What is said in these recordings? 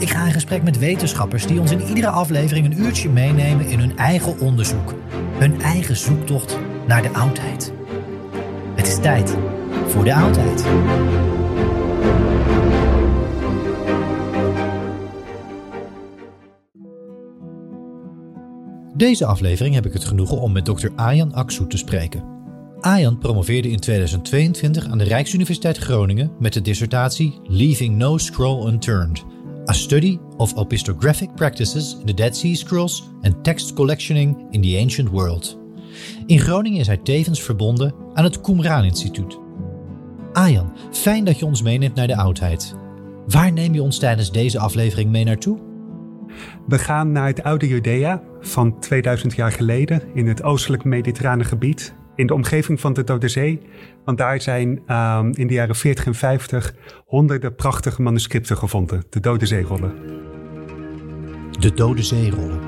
Ik ga in gesprek met wetenschappers die ons in iedere aflevering een uurtje meenemen in hun eigen onderzoek. Hun eigen zoektocht naar de oudheid. Het is tijd voor de oudheid. Deze aflevering heb ik het genoegen om met Dr. Ayan Aksu te spreken. Ayan promoveerde in 2022 aan de Rijksuniversiteit Groningen met de dissertatie Leaving No Scroll Unturned. A study of opistographic practices in the Dead Sea Scrolls and text collectioning in the ancient world. In Groningen is hij tevens verbonden aan het Qumran Instituut. Ayan, fijn dat je ons meeneemt naar de oudheid. Waar neem je ons tijdens deze aflevering mee naartoe? We gaan naar het oude Judea van 2000 jaar geleden in het oostelijk mediterrane gebied, in de omgeving van de Dode Zee. Want daar zijn um, in de jaren 40 en 50 honderden prachtige manuscripten gevonden, de Dode Zeerollen. De Dode Zeerollen.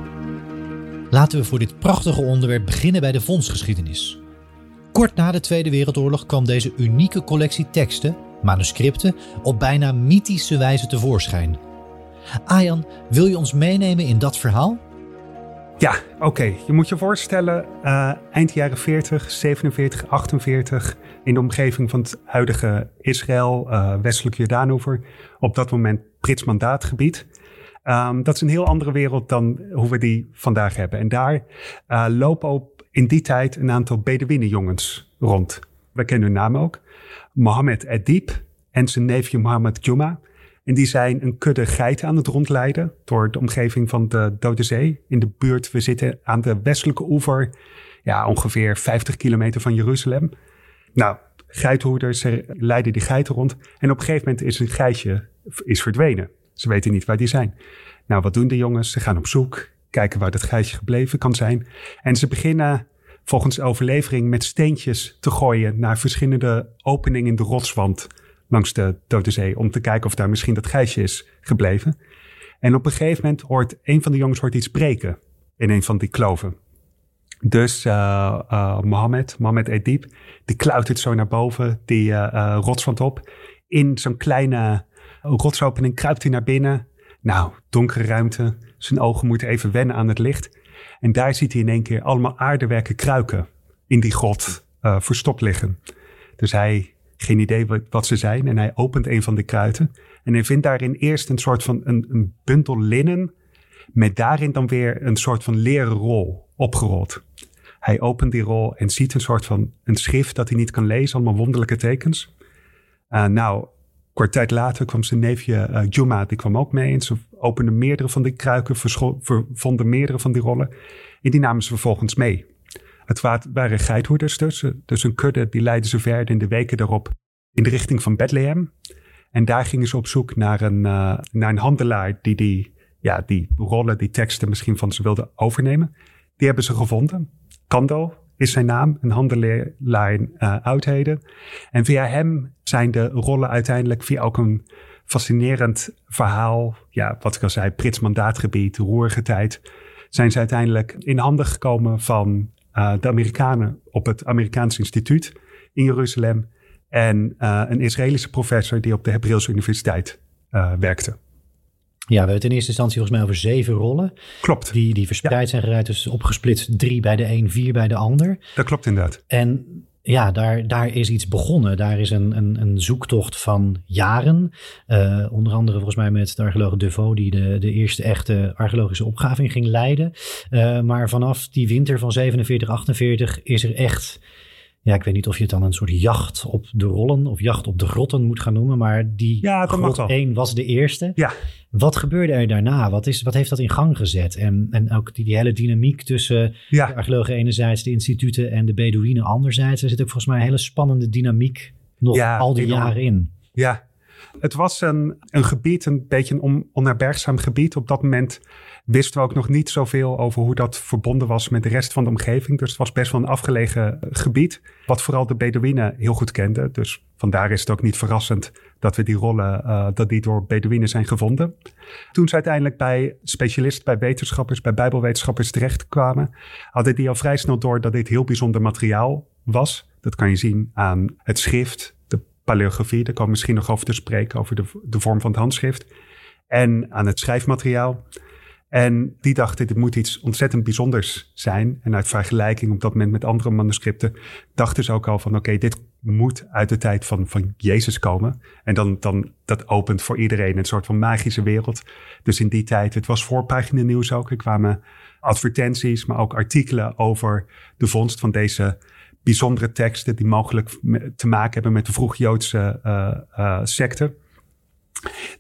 Laten we voor dit prachtige onderwerp beginnen bij de vondstgeschiedenis. Kort na de Tweede Wereldoorlog kwam deze unieke collectie teksten, manuscripten, op bijna mythische wijze tevoorschijn. Ayan, wil je ons meenemen in dat verhaal? Ja, oké. Je moet je voorstellen, uh, eind jaren 40, 47, 48, in de omgeving van het huidige Israël, uh, westelijk Jordaanover, op dat moment Brits mandaatgebied. Um, dat is een heel andere wereld dan hoe we die vandaag hebben. En daar uh, lopen op in die tijd een aantal Bedouinenjongens rond. We kennen hun naam ook. Mohammed Edip en zijn neefje Mohammed Juma. En die zijn een kudde geiten aan het rondleiden door de omgeving van de Dode Zee. In de buurt, we zitten aan de westelijke oever, ja, ongeveer 50 kilometer van Jeruzalem. Nou, geithoeders leiden die geiten rond. En op een gegeven moment is een geitje is verdwenen. Ze weten niet waar die zijn. Nou, wat doen de jongens? Ze gaan op zoek, kijken waar dat geitje gebleven kan zijn. En ze beginnen volgens overlevering met steentjes te gooien naar verschillende openingen in de rotswand langs de Dode Zee om te kijken of daar misschien dat geitje is gebleven. En op een gegeven moment hoort een van de jongens hoort iets breken in een van die kloven. Dus uh, uh, Mohammed, Mohammed Edip, die kluitert zo naar boven die uh, rotswand op. In zo'n kleine rotsopening kruipt hij naar binnen. Nou, donkere ruimte. Zijn ogen moeten even wennen aan het licht. En daar ziet hij in één keer allemaal aardewerken kruiken in die grot verstopt liggen. Dus hij geen idee wat, ze zijn. En hij opent een van de kruiten. En hij vindt daarin eerst een soort van een, een bundel linnen. Met daarin dan weer een soort van leren rol opgerold. Hij opent die rol en ziet een soort van een schrift dat hij niet kan lezen. Allemaal wonderlijke tekens. Uh, nou, kort tijd later kwam zijn neefje uh, Juma, die kwam ook mee. En ze openden meerdere van die kruiken, vonden meerdere van die rollen. En die namen ze vervolgens mee. Het waren geithoeders dus. Dus een kudde, die leidden ze verder in de weken daarop in de richting van Bethlehem. En daar gingen ze op zoek naar een, uh, naar een handelaar die die, ja, die rollen, die teksten misschien van ze wilde overnemen. Die hebben ze gevonden. Kando is zijn naam, een handelaar in uh, oudheden. En via hem zijn de rollen uiteindelijk via ook een fascinerend verhaal, ja, wat ik al zei, Prits mandaatgebied, roerige tijd, zijn ze uiteindelijk in handen gekomen van uh, de Amerikanen op het Amerikaans Instituut in Jeruzalem en uh, een Israëlische professor die op de Hebreeuwse Universiteit uh, werkte. Ja, we hebben het in eerste instantie volgens mij over zeven rollen. Klopt. Die, die verspreid zijn geruid, dus opgesplitst drie bij de een, vier bij de ander. Dat klopt inderdaad. En ja, daar, daar is iets begonnen. Daar is een, een, een zoektocht van jaren. Uh, onder andere volgens mij met de archeoloog Deveau, die de, de eerste echte archeologische opgraving ging leiden. Uh, maar vanaf die winter van 47, 48 is er echt ja, ik weet niet of je het dan een soort jacht op de rollen of jacht op de grotten moet gaan noemen, maar die ja, grot 1 was de eerste. Ja. Wat gebeurde er daarna? Wat, is, wat heeft dat in gang gezet? En, en ook die, die hele dynamiek tussen ja. de archeologen enerzijds, de instituten en de Bedouinen anderzijds. Er zit ook volgens mij een hele spannende dynamiek nog al die jaren in. Ja, het was een, een gebied, een beetje een on, onherbergzaam gebied. Op dat moment wisten we ook nog niet zoveel over hoe dat verbonden was met de rest van de omgeving. Dus het was best wel een afgelegen gebied, wat vooral de Bedouinen heel goed kenden. Dus vandaar is het ook niet verrassend dat we die rollen, uh, dat die door Bedouinen zijn gevonden. Toen ze uiteindelijk bij specialisten, bij wetenschappers, bij bijbelwetenschappers terechtkwamen, hadden die al vrij snel door dat dit heel bijzonder materiaal was. Dat kan je zien aan het schrift, paleografie, daar komen we misschien nog over te spreken, over de, de vorm van het handschrift. En aan het schrijfmateriaal. En die dachten, dit moet iets ontzettend bijzonders zijn. En uit vergelijking op dat moment met andere manuscripten dachten ze ook al van, oké, dit moet uit de tijd van, van Jezus komen. En dan, dan, dat opent voor iedereen een soort van magische wereld. Dus in die tijd, het was voorpagina nieuws ook. Er kwamen advertenties, maar ook artikelen over de vondst van deze bijzondere teksten die mogelijk te maken hebben met de vroeg-Joodse uh, uh, secte.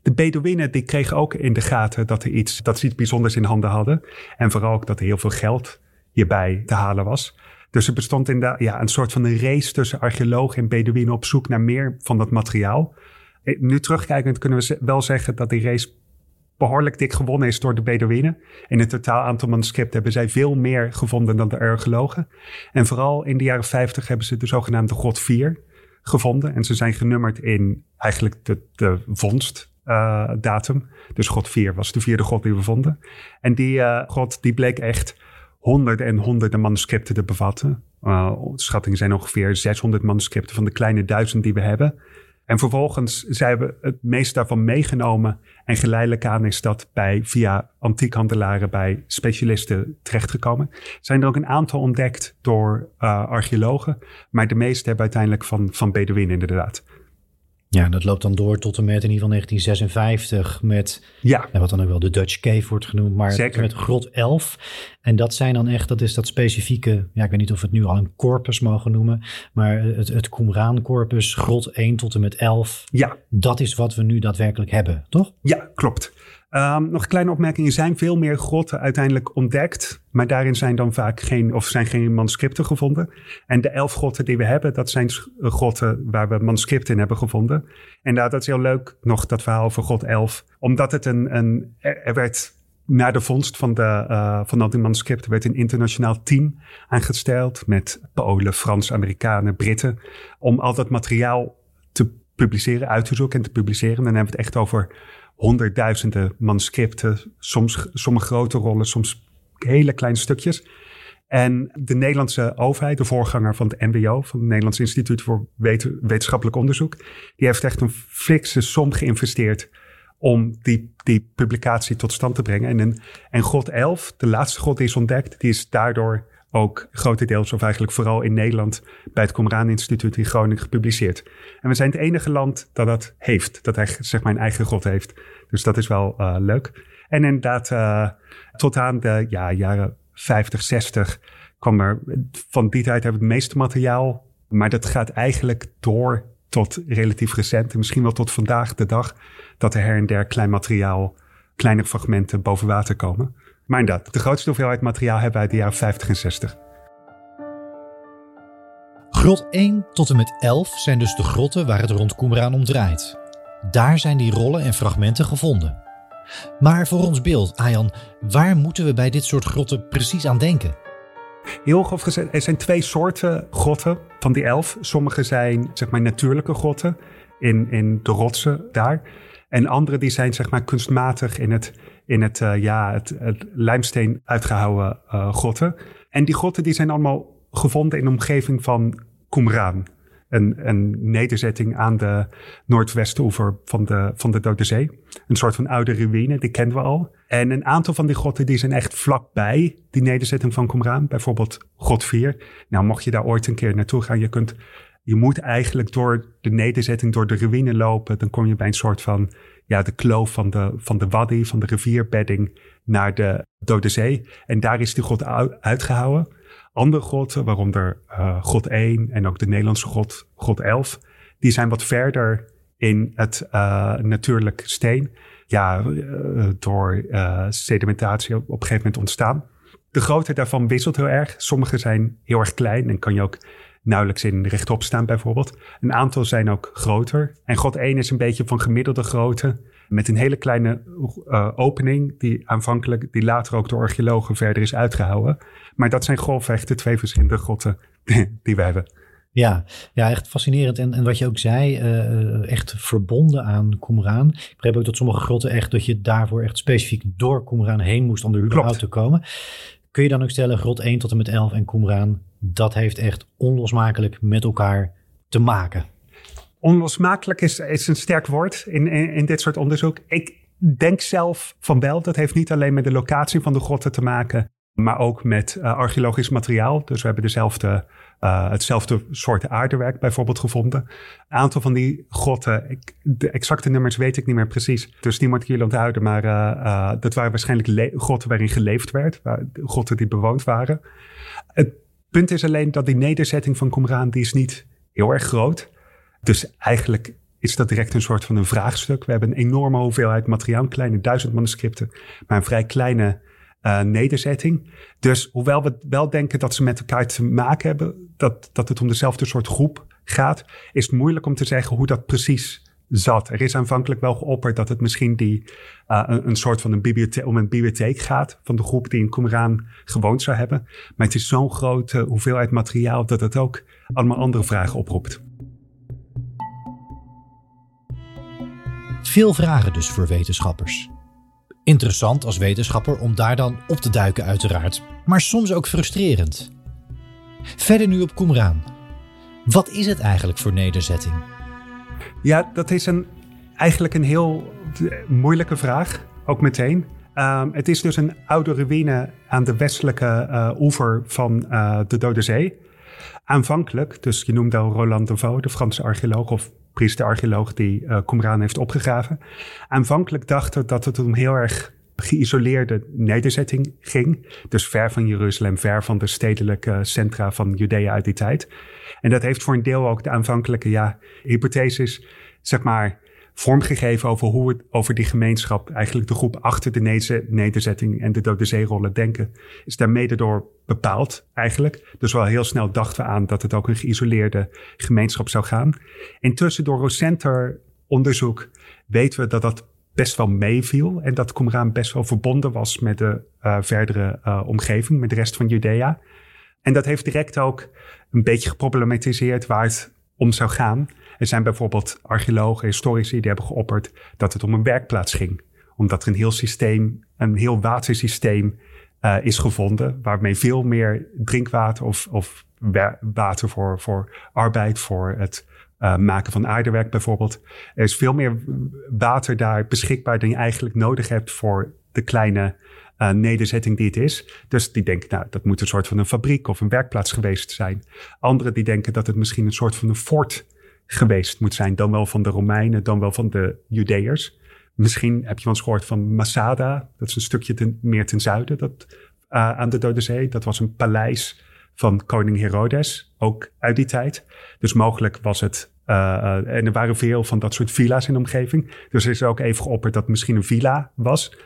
De Bedouinen die kregen ook in de gaten dat, er iets, dat ze iets bijzonders in handen hadden. En vooral ook dat er heel veel geld hierbij te halen was. Dus er bestond inderdaad ja, een soort van een race tussen archeologen en Bedouinen op zoek naar meer van dat materiaal. Eh, nu terugkijkend kunnen we wel zeggen dat die race behoorlijk dik gewonnen is door de Bedouinen. In het totaal aantal manuscripten hebben zij veel meer gevonden dan de archeologen. En vooral in de jaren 50 hebben ze de zogenaamde God 4 gevonden. En ze zijn genummerd in eigenlijk de, de vondstdatum. Uh, dus God 4 was de vierde God die we vonden. En die uh, God die bleek echt honderden en honderden manuscripten te bevatten. Uh, schattingen zijn ongeveer 600 manuscripten van de kleine duizend die we hebben. En vervolgens zijn we het meeste daarvan meegenomen. En geleidelijk aan is dat bij, via antiekhandelaren bij specialisten terechtgekomen. Zijn er ook een aantal ontdekt door uh, archeologen. Maar de meeste hebben uiteindelijk van, van Bedouinen inderdaad. Ja, dat loopt dan door tot en met in ieder geval 1956 met ja. wat dan ook wel de Dutch Cave wordt genoemd, maar Zeker. met grot 11. En dat zijn dan echt, dat is dat specifieke, ja ik weet niet of we het nu al een corpus mogen noemen, maar het, het Qumran corpus, grot 1 tot en met 11. Ja. Dat is wat we nu daadwerkelijk hebben, toch? Ja, klopt. Um, nog een kleine opmerking. Er zijn veel meer grotten uiteindelijk ontdekt. Maar daarin zijn dan vaak geen, of zijn geen manuscripten gevonden. En de elf grotten die we hebben, dat zijn grotten waar we manuscripten in hebben gevonden. En dat is heel leuk, nog dat verhaal van God 11. Omdat het een, een er werd na de vondst van, de, uh, van dat manuscripten werd een internationaal team aangesteld met Polen, Frans, Amerikanen, Britten. Om al dat materiaal te publiceren, uit te zoeken en te publiceren. En dan hebben we het echt over honderdduizenden manuscripten, soms sommige grote rollen, soms hele kleine stukjes. En de Nederlandse overheid, de voorganger van het NWO, van het Nederlands Instituut voor Wetenschappelijk Onderzoek, die heeft echt een fikse som geïnvesteerd om die, die publicatie tot stand te brengen. En, en God 11, de laatste God die is ontdekt, die is daardoor ook grotendeels, of eigenlijk vooral in Nederland, bij het Qumran Instituut in Groningen gepubliceerd. En we zijn het enige land dat dat heeft, dat hij zeg maar een eigen god heeft. Dus dat is wel uh, leuk. En inderdaad, uh, tot aan de ja, jaren 50, 60 kwam er, van die tijd hebben we het meeste materiaal, maar dat gaat eigenlijk door tot relatief recent. En misschien wel tot vandaag de dag. Dat er her en der klein materiaal, kleine fragmenten boven water komen. Maar inderdaad, de grootste hoeveelheid materiaal hebben we uit de jaren 50 en 60. Grot 1 tot en met 11 zijn dus de grotten waar het rond Qumran om draait. Daar zijn die rollen en fragmenten gevonden. Maar voor ons beeld, Ayan, waar moeten we bij dit soort grotten precies aan denken? Heel grof gezegd, er zijn twee soorten grotten van die elf. Sommige zijn zeg maar natuurlijke grotten in, in de rotsen daar. En andere die zijn zeg maar kunstmatig in het, in het, uh, ja, het, het, lijmsteen uitgehouwen uh, grotten. En die grotten die zijn allemaal gevonden in de omgeving van Qumran. Een, een nederzetting aan de noordwestenoever van de, van de Dode Zee. Een soort van oude ruïne, die kennen we al. En een aantal van die grotten die zijn echt vlakbij die nederzetting van Qumran. Bijvoorbeeld grot 4. Nou, mocht je daar ooit een keer naartoe gaan, je kunt... Je moet eigenlijk door de nederzetting, door de ruïne lopen. Dan kom je bij een soort van, ja, de kloof van de, van de wadi, van de rivierbedding naar de Dode Zee. En daar is die grot uitgehouden. Andere grotten, waaronder uh, God 1 en ook de Nederlandse God, God 11, die zijn wat verder in het uh, natuurlijk steen. Ja, uh, door sedimentatie op, op een gegeven moment ontstaan. De grootte daarvan wisselt heel erg. Sommige zijn heel erg klein en kan je ook nauwelijks in rechtop staan bijvoorbeeld. Een aantal zijn ook groter. En God 1 is een beetje van gemiddelde grootte. Met een hele kleine uh, opening, die aanvankelijk, die later ook door archeologen verder is uitgehouden. Maar dat zijn grofweg de twee verschillende grotten die we hebben. Ja, ja, echt fascinerend. En, en wat je ook zei, uh, echt verbonden aan Qumran. Ik begreep ook dat sommige grotten echt, dat je daarvoor echt specifiek door Qumran heen moest om er überhaupt te komen. Kun je dan ook stellen, grot 1 tot en met 11 en Qumran, dat heeft echt onlosmakelijk met elkaar te maken? Onlosmakelijk is, is een sterk woord in, in, dit soort onderzoek. Ik denk zelf van wel. Dat heeft niet alleen met de locatie van de grotten te maken, maar ook met uh, archeologisch materiaal. Dus we hebben dezelfde, uh, hetzelfde soort aardewerk bijvoorbeeld gevonden. Een aantal van die grotten, ik, de exacte nummers weet ik niet meer precies. Dus ik jullie onthouden. Maar uh, dat waren waarschijnlijk grotten waarin geleefd werd. grotten die bewoond waren. Het punt is alleen dat die nederzetting van Qumran, die is niet heel erg groot. Dus eigenlijk is dat direct een soort van een vraagstuk. We hebben een enorme hoeveelheid materiaal, kleine duizend manuscripten, maar een vrij kleine uh, nederzetting. Dus hoewel we wel denken dat ze met elkaar te maken hebben, dat, dat het om dezelfde soort groep gaat, is het moeilijk om te zeggen hoe dat precies zat. Er is aanvankelijk wel geopperd dat het misschien die, een, een, soort van een bibliotheek, om een bibliotheek gaat van de groep die in Qumran gewoond zou hebben. Maar het is zo'n grote hoeveelheid materiaal dat het ook allemaal andere vragen oproept. Veel vragen dus voor wetenschappers. Interessant als wetenschapper om daar dan op te duiken uiteraard, maar soms ook frustrerend. Verder nu op Qumran. Wat is het eigenlijk voor nederzetting? Ja, dat is een, eigenlijk een heel moeilijke vraag, ook meteen. Um, het is dus een oude ruïne aan de westelijke uh, oever van uh, de Dode Zee. Aanvankelijk, dus je noemde al Roland de Vaux, de Franse archeoloog, of priester-archeoloog die uh, Qumran heeft opgegraven. Aanvankelijk dachten dat het om heel erg geïsoleerde nederzetting ging. Dus ver van Jeruzalem, ver van de stedelijke centra van Judea uit die tijd. En dat heeft voor een deel ook de aanvankelijke ja, hypothesis, zeg maar, vormgegeven over hoe het over die gemeenschap, eigenlijk de groep achter de nederzetting en de Dode Zeerollen denken, is daar mede door bepaald eigenlijk. Dus wel heel snel dachten we aan dat het ook een geïsoleerde gemeenschap zou gaan. Intussen door recenter onderzoek weten we dat dat best wel meeviel en dat Qumran best wel verbonden was met de uh, verdere uh, omgeving, met de rest van Judea. En dat heeft direct ook een beetje geproblematiseerd waar het om zou gaan. Er zijn bijvoorbeeld archeologen, historici die hebben geopperd dat het om een werkplaats ging. Omdat er een heel systeem, een heel watersysteem uh, is gevonden, waarmee veel meer drinkwater of, of water voor, voor arbeid, voor het uh, maken van aardewerk bijvoorbeeld. Er is veel meer water daar beschikbaar dan je eigenlijk nodig hebt voor de kleine uh, nederzetting die het is. Dus die denken, nou, dat moet een soort van een fabriek of een werkplaats geweest zijn. Anderen die denken dat het misschien een soort van een fort geweest moet zijn. Dan wel van de Romeinen, dan wel van de Judeërs. Misschien heb je wel eens gehoord van Masada. Dat is een stukje ten, meer ten zuiden dat, uh, aan de Dode Zee. Dat was een paleis van koning Herodes, ook uit die tijd. Dus mogelijk was het en er waren veel van dat soort villa's in de omgeving. Dus er is ook even geopperd dat het misschien een villa was.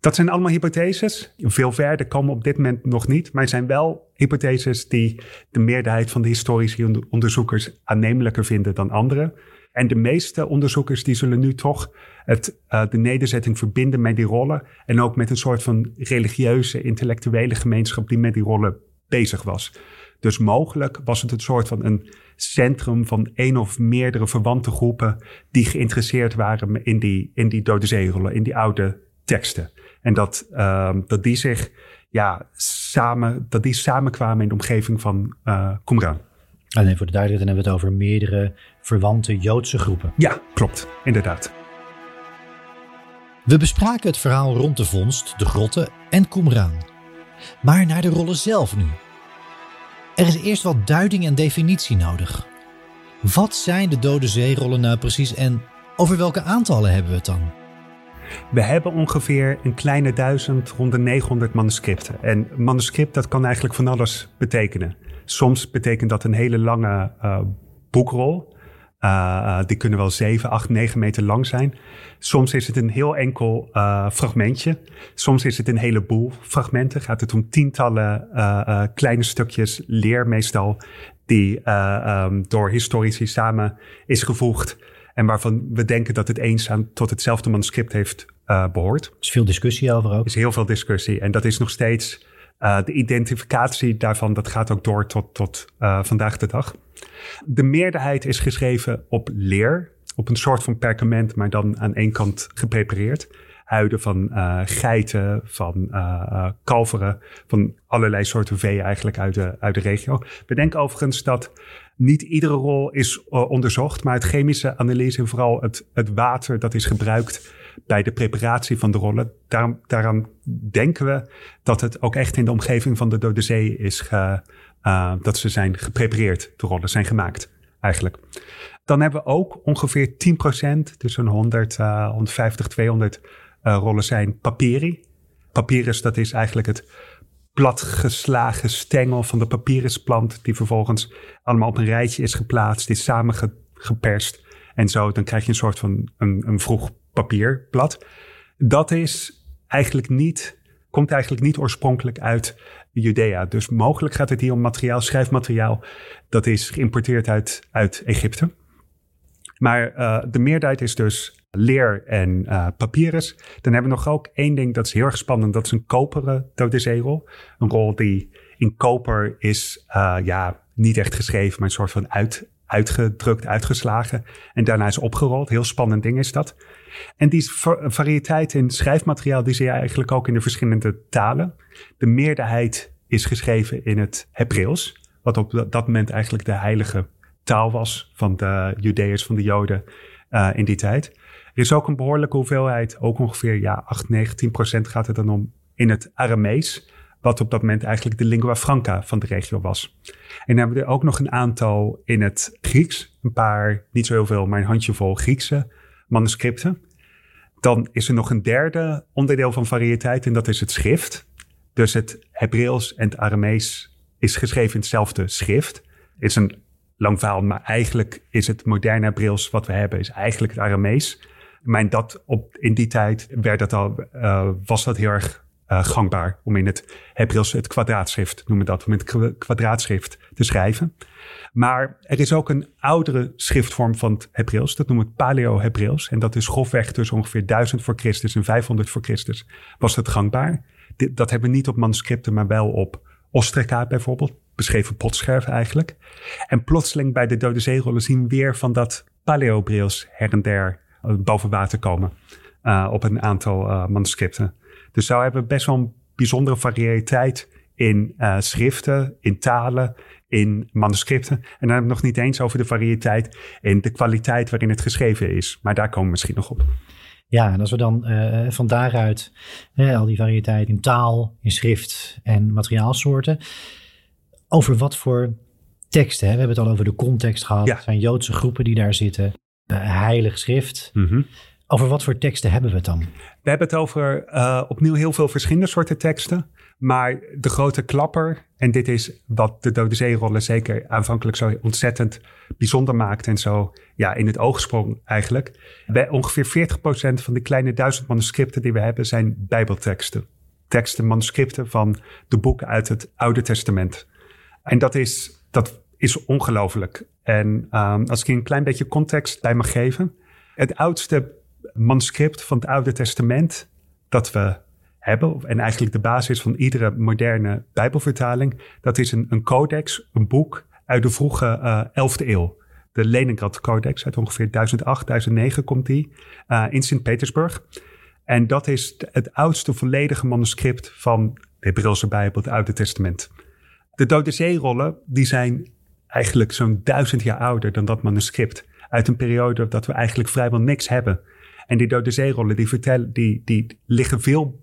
Dat zijn allemaal hypotheses. Veel verder komen op dit moment nog niet. Maar zijn wel hypotheses die de meerderheid van de historische onderzoekers aannemelijker vinden dan andere. En de meeste onderzoekers die zullen nu toch het, uh, de nederzetting verbinden met die rollen. En ook met een soort van religieuze, intellectuele gemeenschap die met die rollen bezig was. Dus mogelijk was het een soort van een centrum van één of meerdere verwante groepen die geïnteresseerd waren in die, in die Dode Zeerollen, in die oude teksten. En dat, uh, dat die zich ja, samen, dat die samenkwamen in de omgeving van uh, Qumran. Alleen voor de duidelijkheid, dan hebben we het over meerdere verwante Joodse groepen. Ja, klopt, inderdaad. We bespraken het verhaal rond de vondst, de grotten en Qumran. Maar naar de rollen zelf nu. Er is eerst wat duiding en definitie nodig. Wat zijn de Dode Zeerollen nou precies en over welke aantallen hebben we het dan? We hebben ongeveer een kleine duizend, rond de 900 manuscripten. En manuscript, dat kan eigenlijk van alles betekenen. Soms betekent dat een hele lange uh, boekrol. Uh, die kunnen wel 7, 8, 9 meter lang zijn. Soms is het een heel enkel uh, fragmentje. Soms is het een heleboel fragmenten. Gaat het om tientallen kleine stukjes leer meestal. Die um, door historici samen is gevoegd. En waarvan we denken dat het eens aan tot hetzelfde manuscript heeft behoort. Er is veel discussie over ook. Er is heel veel discussie. En dat is nog steeds de identificatie daarvan, dat gaat ook door tot, tot vandaag de dag. De meerderheid is geschreven op leer, op een soort van perkament, maar dan aan één kant geprepareerd. Huiden van uh, geiten, van kalveren, van allerlei soorten vee eigenlijk uit de, uit de regio. We denken overigens dat niet iedere rol is onderzocht, maar het chemische analyse en vooral het, het water dat is gebruikt bij de preparatie van de rollen. Daar, daaraan denken we dat het ook echt in de omgeving van de Dode Zee is, ge, uh, dat ze zijn geprepareerd, de rollen zijn gemaakt eigenlijk. Dan hebben we ook ongeveer 10%, dus een 100, uh, 150, 200 uh, rollen zijn papyri. Papyrus, dat is eigenlijk het platgeslagen stengel van de papyrusplant, die vervolgens allemaal op een rijtje is geplaatst, is samengeperst. En zo, dan krijg je een soort van een, een vroeg papierblad. Dat is eigenlijk niet, komt eigenlijk niet oorspronkelijk uit Judea. Dus mogelijk gaat het hier om materiaal, schrijfmateriaal, dat is geïmporteerd uit, uit Egypte. Maar uh, de meerderheid is dus leer en uh, papyrus. Dan hebben we nog ook één ding dat is heel erg spannend. Dat is een koperen dode zeerol. Een rol die in koper is, uh, ja, niet echt geschreven, maar een soort van uit, uitgedrukt, uitgeslagen. En daarna is opgerold. Heel spannend ding is dat. En die variëteit in schrijfmateriaal die zie je eigenlijk ook in de verschillende talen. De meerderheid is geschreven in het Hebreeuws, wat op dat moment eigenlijk de heilige taal was van de Judeërs, van de Joden uh, in die tijd. Er is ook een behoorlijke hoeveelheid, ook ongeveer ja, 8, 19 procent gaat het dan om in het Aramees, wat op dat moment eigenlijk de lingua franca van de regio was. En dan hebben we er ook nog een aantal in het Grieks, een paar, niet zo heel veel, maar een handjevol Griekse manuscripten. Dan is er nog een derde onderdeel van variëteit en dat is het schrift. Dus het Hebreeuws en het Aramees is geschreven in hetzelfde schrift. Het is een lang verhaal, maar eigenlijk is het moderne Hebreeuws wat we hebben, is eigenlijk het Aramees. Maar dat op, in die tijd werd dat al, uh, was dat heel erg uh, gangbaar om in het Hebreeuws het kwadraatschrift, noemen we dat, om in het kwadraatschrift te schrijven. Maar er is ook een oudere schriftvorm van het Hebreeuws. Dat noemen we Paleo-Hebreeuws. En dat is grofweg tussen ongeveer 1000 voor Christus en 500 voor Christus was het gangbaar. dat hebben we niet op manuscripten, maar wel op ostraca bijvoorbeeld. Beschreven potscherven eigenlijk. En plotseling bij de Dode Zeerollen zien we weer van dat Paleo-Hebreeuws her en der eh, boven water komen. Uh, op een aantal manuscripten. Dus zo hebben we best wel een bijzondere variëteit in uh, schriften, in talen, in manuscripten. En dan hebben we nog niet eens over de variëteit en de kwaliteit waarin het geschreven is. Maar daar komen we misschien nog op. Ja, en als we dan uh, van daaruit uh, al die variëteit in taal, in schrift en materiaalsoorten. Over wat voor teksten, hè? we hebben het al over de context gehad. Ja. Het zijn Joodse groepen die daar zitten. heilig schrift. Mm -hmm. Over wat voor teksten hebben we het dan? We hebben het over uh, opnieuw heel veel verschillende soorten teksten. Maar de grote klapper, en dit is wat de Dode Zeerollen zeker aanvankelijk zo ontzettend bijzonder maakt en zo ja, in het oog sprong eigenlijk. Bij ongeveer 40% van de kleine duizend manuscripten die we hebben zijn bijbelteksten. Teksten, manuscripten van de boeken uit het Oude Testament. En dat is, dat is ongelooflijk. En um, als ik je een klein beetje context bij mag geven. Het oudste manuscript van het Oude Testament dat we hebben, en eigenlijk de basis van iedere moderne Bijbelvertaling, dat is een, een codex, een boek uit de vroege uh, 11e eeuw. De Leningrad Codex uit ongeveer 1008, 1009 komt die uh, in Sint-Petersburg. En dat is het oudste volledige manuscript van de Hebreeuwse Bijbel, het Oude Testament. De Dode Zeerollen, die zijn eigenlijk zo'n duizend jaar ouder dan dat manuscript. Uit een periode dat we eigenlijk vrijwel niks hebben. En die Dode Zeerollen, die, vertellen, die, die liggen veel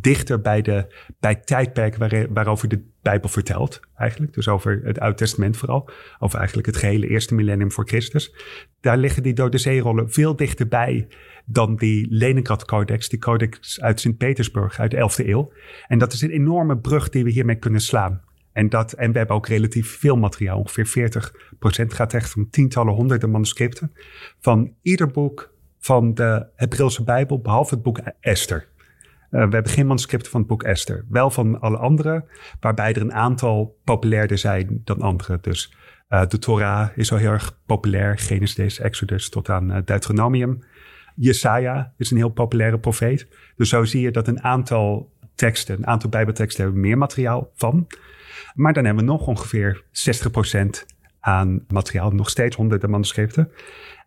dichter bij, de, bij het tijdperk waar, waarover de Bijbel vertelt, eigenlijk. Dus over het Oude Testament vooral. Over eigenlijk het gehele eerste millennium voor Christus. Daar liggen die Dode Zeerollen veel dichterbij dan die Leningrad Codex, die codex uit Sint-Petersburg uit de 11e eeuw. En dat is een enorme brug die we hiermee kunnen slaan. En, dat, en we hebben ook relatief veel materiaal. Ongeveer 40% gaat echt van tientallen, honderden manuscripten. Van ieder boek van de Hebreeuwse Bijbel, behalve het boek Esther. Uh, we hebben geen manuscripten van het boek Esther. Wel van alle andere, waarbij er een aantal populairder zijn dan andere. Dus uh, de Torah is al heel erg populair. Genesis, Exodus tot aan uh, Deuteronomium. Jesaja is een heel populaire profeet. Dus zo zie je dat een aantal teksten, een aantal bijbelteksten hebben meer materiaal van. Maar dan hebben we nog ongeveer 60% aan materiaal, nog steeds honderden manuscripten.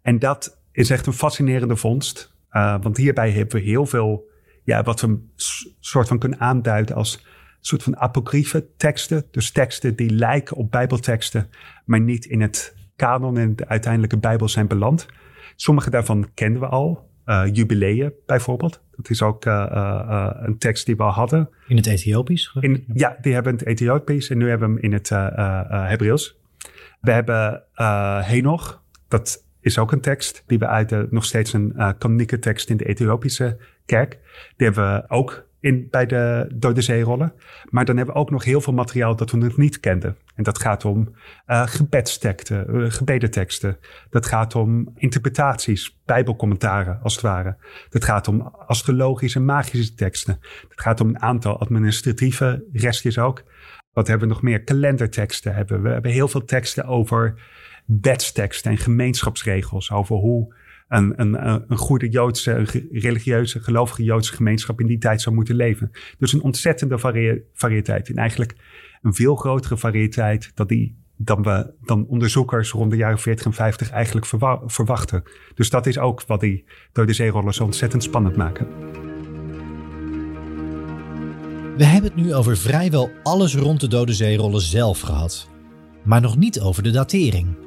En dat is echt een fascinerende vondst. Uh, want hierbij hebben we heel veel, ja, wat we een soort van kunnen aanduiden als soort van apocryfe teksten. Dus teksten die lijken op bijbelteksten, maar niet in het kanon en de uiteindelijke bijbel zijn beland. Sommige daarvan kenden we al. Uh, jubileeën bijvoorbeeld. Dat is ook uh, een tekst die we al hadden. In het Ethiopisch? In, ja, die hebben het Ethiopisch en nu hebben we hem in het Hebreeuws. We hebben Henoch. Dat is ook een tekst die we uit de, nog steeds een kanonieke tekst in de Ethiopische kerk. Die hebben we ook in, bij de Dode Zeerollen. Maar dan hebben we ook nog heel veel materiaal dat we nog niet kenden. En dat gaat om uh, gebedsteksten, uh, gebedenteksten. Dat gaat om interpretaties, bijbelcommentaren als het ware. Dat gaat om astrologische en magische teksten. Dat gaat om een aantal administratieve restjes ook. Wat hebben we nog meer? Kalenderteksten hebben we. We hebben heel veel teksten over wetsteksten en gemeenschapsregels. Over hoe een, een, een goede Joodse, religieuze, gelovige Joodse gemeenschap in die tijd zou moeten leven. Dus een ontzettende variëteit. En eigenlijk een veel grotere variëteit dan, die, dan, we, dan onderzoekers rond de jaren 40 en 50 eigenlijk verwachten. Dus dat is ook wat die Dode Zeerollen zo ontzettend spannend maken. We hebben het nu over vrijwel alles rond de Dode Zeerollen zelf gehad. Maar nog niet over de datering.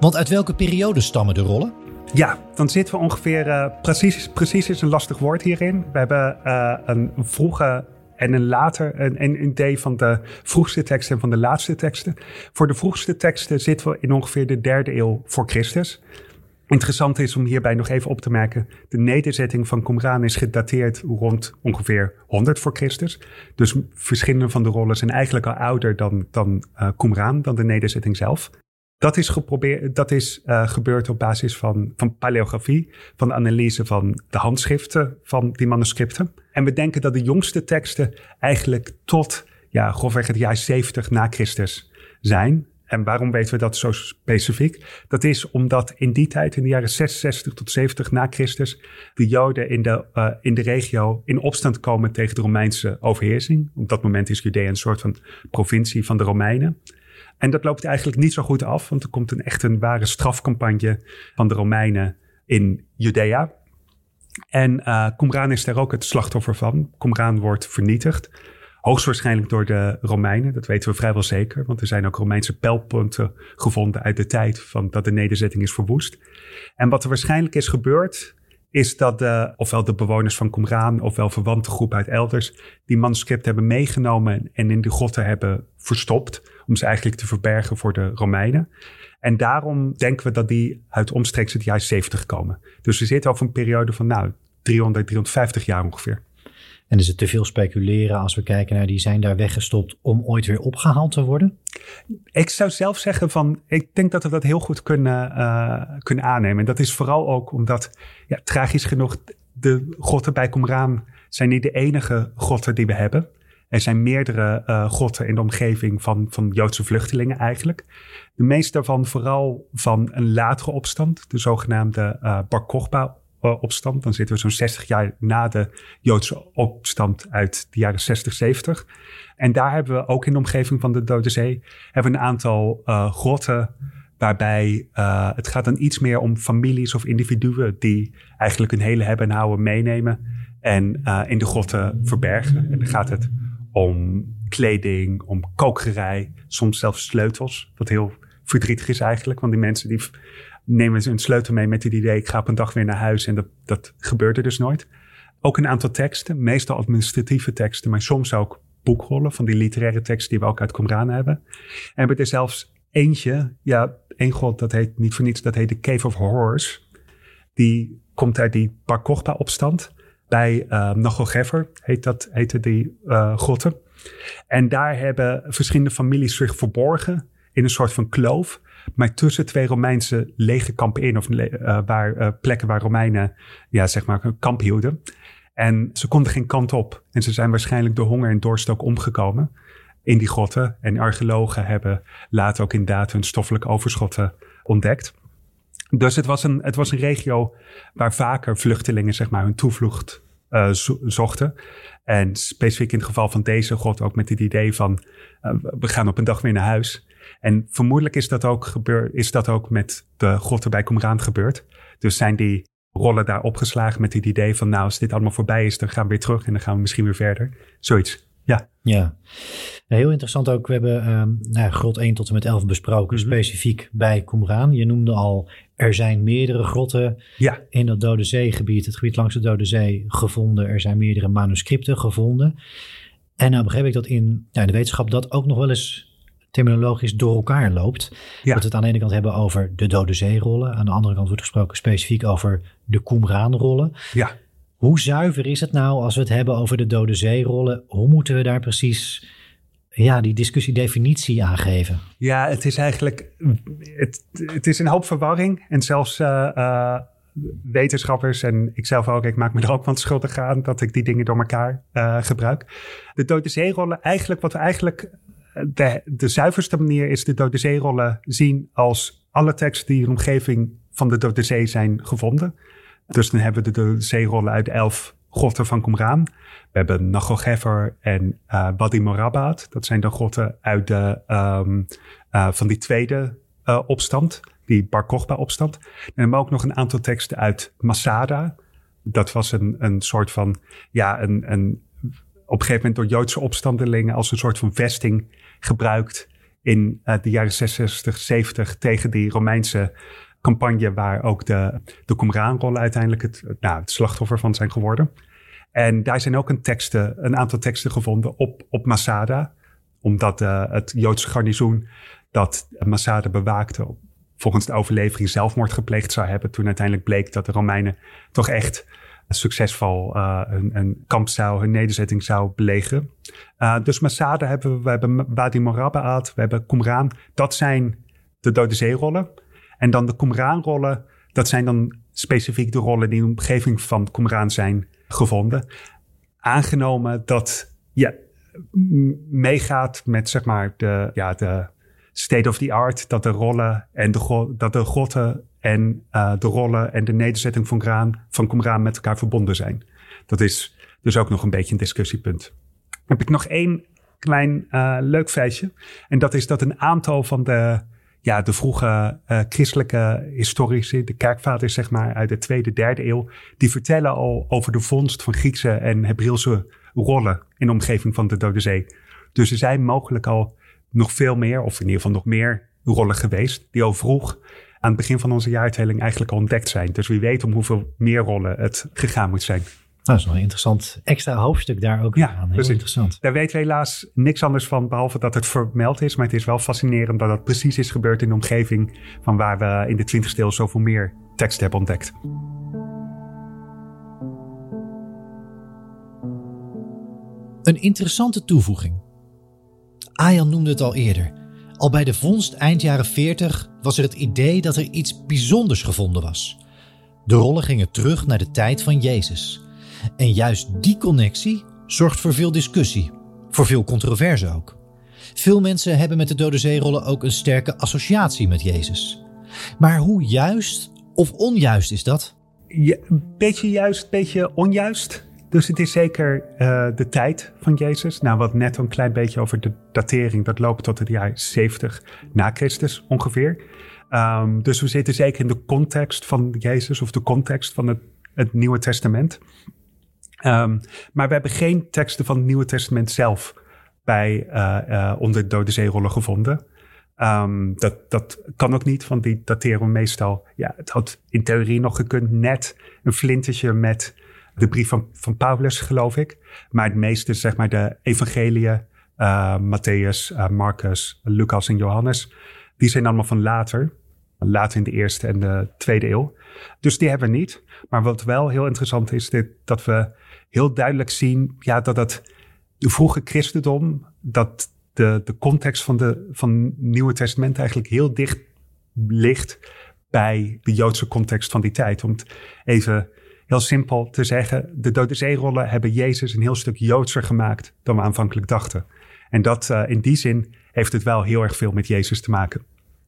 Want uit welke periode stammen de rollen? Ja, dan zitten we ongeveer. Uh, precies, precies is een lastig woord hierin. We hebben uh, een vroege en een later een, een idee van de vroegste teksten en van de laatste teksten. Voor de vroegste teksten zitten we in ongeveer de derde eeuw voor Christus. Interessant is om hierbij nog even op te merken: de nederzetting van Qumran is gedateerd rond ongeveer 100 voor Christus. Dus verschillende van de rollen zijn eigenlijk al ouder dan, dan uh, Qumran, dan de nederzetting zelf. Dat is, geprobeerd, dat is uh, gebeurd op basis van, van paleografie, van de analyse van de handschriften van die manuscripten. En we denken dat de jongste teksten eigenlijk tot ja, grofweg het jaar 70 na Christus zijn. En waarom weten we dat zo specifiek? Dat is omdat in die tijd, in de jaren 66 tot 70 na Christus, de Joden in de, uh, in de regio in opstand komen tegen de Romeinse overheersing. Op dat moment is Judea een soort van provincie van de Romeinen. En dat loopt eigenlijk niet zo goed af, want er komt een echt een ware strafcampagne van de Romeinen in Judea. En uh, Qumran is daar ook het slachtoffer van. Qumran wordt vernietigd. Hoogstwaarschijnlijk door de Romeinen, dat weten we vrijwel zeker. Want er zijn ook Romeinse pijlpunten gevonden uit de tijd van dat de nederzetting is verwoest. En wat er waarschijnlijk is gebeurd, is dat de, ofwel de bewoners van Qumran ofwel verwante groep uit elders die manuscript hebben meegenomen en in de grotten hebben verstopt om ze eigenlijk te verbergen voor de Romeinen. En daarom denken we dat die uit omstreeks het jaar 70 komen. Dus we zitten over een periode van nou 300, 350 jaar ongeveer. En is het te veel speculeren als we kijken naar die zijn daar weggestopt om ooit weer opgehaald te worden? Ik zou zelf zeggen van, ik denk dat we dat heel goed kunnen, uh, kunnen aannemen. En dat is vooral ook omdat, ja, tragisch genoeg, de grotten bij Qumran zijn niet de enige grotten die we hebben. Er zijn meerdere uh, grotten in de omgeving van, van Joodse vluchtelingen eigenlijk. De meeste daarvan vooral van een latere opstand, de zogenaamde uh, Bar Kochba opstand. Dan zitten we zo'n 60 jaar na de Joodse opstand uit de jaren 60, 70. En daar hebben we ook in de omgeving van de Dode Zee hebben een aantal grotten waarbij het gaat dan iets meer om families of individuen die eigenlijk hun hele hebben en houden meenemen en in de grotten verbergen. En dan gaat het om kleding, om kokerij, soms zelfs sleutels, wat heel verdrietig is eigenlijk, want die mensen die nemen een sleutel mee met het idee, ik ga op een dag weer naar huis. En dat, dat gebeurde dus nooit. Ook een aantal teksten, meestal administratieve teksten, maar soms ook boekrollen van die literaire teksten die we ook uit Qumran hebben. En hebben er zelfs eentje, ja, één god, dat heet niet voor niets, dat heet de Cave of Horrors. Die komt uit die Bar Kochba-opstand. Bij uh, heet dat, heette die uh, grotten. En daar hebben verschillende families zich verborgen in een soort van kloof maar tussen twee Romeinse legerkampen in, of uh, waar, plekken waar Romeinen ja, zeg maar een kamp hielden. En ze konden geen kant op. En ze zijn waarschijnlijk door honger en dorst ook omgekomen in die grotten. En archeologen hebben later ook inderdaad hun stoffelijke overschotten ontdekt. Dus het was een, het was een regio waar vaker vluchtelingen zeg maar, hun toevlucht uh, zochten. En specifiek in het geval van deze grot ook met het idee van uh, we gaan op een dag weer naar huis. En vermoedelijk is dat ook, gebeur, is dat ook met de grotten bij Qumran gebeurd. Dus zijn die rollen daar opgeslagen met het idee van nou als dit allemaal voorbij is dan gaan we weer terug en dan gaan we misschien weer verder. Zoiets. Ja. Ja, heel interessant ook. We hebben um, nou, grot 1 tot en met 11 besproken, mm -hmm. specifiek bij Qumran. Je noemde al, er zijn meerdere grotten ja. in dat Dode Zeegebied, het gebied langs de Dode Zee, gevonden. Er zijn meerdere manuscripten gevonden. En nou begreep ik dat in ja, de wetenschap dat ook nog wel eens terminologisch door elkaar loopt. Ja. Dat we het aan de ene kant hebben over de Dode Zeerollen. Aan de andere kant wordt gesproken specifiek over de Qumran-rollen. Ja. Hoe zuiver is het nou als we het hebben over de Dode Zeerollen? Hoe moeten we daar precies ja, die discussie definitie aangeven? Ja, het is eigenlijk het, het is een hoop verwarring. En zelfs uh, uh, wetenschappers en ikzelf ook, ik maak me er ook van schuldig aan dat ik die dingen door elkaar uh, gebruik. De Dode Zeerollen, eigenlijk wat we eigenlijk de, de zuiverste manier is de Dode Zeerollen zien als alle teksten die in de omgeving van de Dode Zee zijn gevonden. Dus dan hebben we de Dode Zeerollen uit elf grotten van Qumran. We hebben Nagelgever en uh, Wadi Morabat. Dat zijn de grotten uit de, um, uh, van die tweede uh, opstand, die Bar Kochba opstand. En we hebben ook nog een aantal teksten uit Masada. Dat was een, een soort van, ja, een, een op een gegeven moment door Joodse opstandelingen als een soort van vesting gebruikt in uh, de jaren 66, 70 tegen die Romeinse campagne waar ook de, de Qumran-rollen uiteindelijk het, nou, het slachtoffer van zijn geworden. En daar zijn ook een, teksten, een aantal teksten gevonden op, op Masada, omdat uh, het Joodse garnizoen dat Masada bewaakte volgens de overlevering zelfmoord gepleegd zou hebben toen uiteindelijk bleek dat de Romeinen toch echt succesvol uh, een, een kamp zou, een nederzetting zou belegeren. Uh, dus Masada hebben we, we hebben Wadi Morabaat, we hebben Qumran. Dat zijn de Dode Zeerollen. En dan de Qumran-rollen, dat zijn dan specifiek de rollen die in de omgeving van Qumran zijn gevonden. Aangenomen dat ja, meegaat met zeg maar de, ja, de state of the art, dat de rollen en de, dat de grotten en uh, de rollen en de nederzetting van, graan, van met elkaar verbonden zijn. Dat is dus ook nog een beetje een discussiepunt. Heb ik nog één klein uh, leuk feitje. En dat is dat een aantal van de, ja, de vroege uh, christelijke historici, de kerkvaders zeg maar uit de tweede, derde eeuw, die vertellen al over de vondst van Griekse en Hebreeuwse rollen in de omgeving van de Dode Zee. Dus er zijn mogelijk al nog veel meer, of in ieder geval nog meer rollen geweest, die al vroeg aan het begin van onze jaartelling eigenlijk al ontdekt zijn. Dus wie weet om hoeveel meer rollen het gegaan moet zijn. Dat is nog een interessant extra hoofdstuk daar ook Ja, aan. Heel precies. interessant. Daar weten we helaas niks anders van, behalve dat het vermeld is. Maar het is wel fascinerend dat dat precies is gebeurd in de omgeving van waar we in de 20e eeuw zoveel meer tekst hebben ontdekt. Een interessante toevoeging. Ayan noemde het al eerder. Al bij de vondst eind jaren 40 was er het idee dat er iets bijzonders gevonden was. De rollen gingen terug naar de tijd van Jezus. En juist die connectie zorgt voor veel discussie, voor veel controverse ook. Veel mensen hebben met de Dode Zeerollen ook een sterke associatie met Jezus. Maar hoe juist of onjuist is dat? Een beetje juist, een beetje onjuist. Dus het is zeker eh, de tijd van Jezus. Nou, wat net een klein beetje over de datering. Dat loopt tot het jaar 70 na Christus ongeveer. Ehm, dus we zitten zeker in de context van Jezus of de context van het, het Nieuwe Testament. Ehm, maar we hebben geen teksten van het Nieuwe Testament zelf bij eh, eh, onder de Dode Zeerollen gevonden. Ehm, dat, dat kan ook niet, want die dateren we meestal. Ja, het had in theorie nog gekund net een flintertje met de brief van, van Paulus, geloof ik. Maar het meeste, zeg maar, de evangeliën, uh, Matthäus, uh, Marcus, Lucas en Johannes, die zijn allemaal van later. Later in de eerste en de tweede eeuw. Dus die hebben we niet. Maar wat wel heel interessant is, dit, dat we heel duidelijk zien ja, dat het de vroege christendom, dat de, de context van, de, van het Nieuwe Testament eigenlijk heel dicht ligt bij de Joodse context van die tijd. Om het even heel simpel te zeggen, de Dode Zeerollen hebben Jezus een heel stuk Joodser gemaakt dan we aanvankelijk dachten. En dat uh, in die zin heeft het wel heel erg veel met Jezus te maken.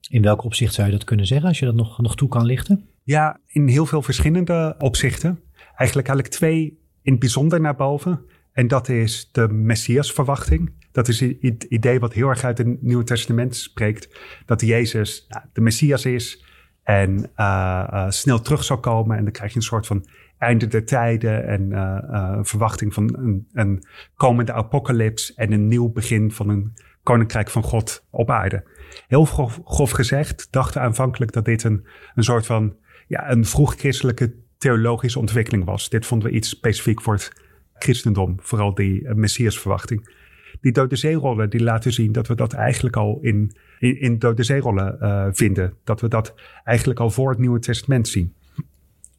In welk opzicht zou je dat kunnen zeggen, als je dat nog, nog toe kan lichten? Ja, in heel veel verschillende opzichten. Eigenlijk eigenlijk twee in het bijzonder naar boven. En dat is de Messiasverwachting. Dat is het idee wat heel erg uit het Nieuwe Testament spreekt. Dat Jezus nou, de Messias is en uh, snel terug zal komen. En dan krijg je een soort van einde der tijden en uh, verwachting van een, een komende apocalyps en een nieuw begin van een koninkrijk van God op aarde. Heel grof, gezegd dachten aanvankelijk dat dit een, een soort van ja, een vroeg-christelijke theologische ontwikkeling was. Dit vonden we iets specifiek voor het christendom, vooral die Messiasverwachting. Die dode zeerollen die laten zien dat we dat eigenlijk al in, in, in dode zeerollen uh, vinden. Dat we dat eigenlijk al voor het Nieuwe Testament zien.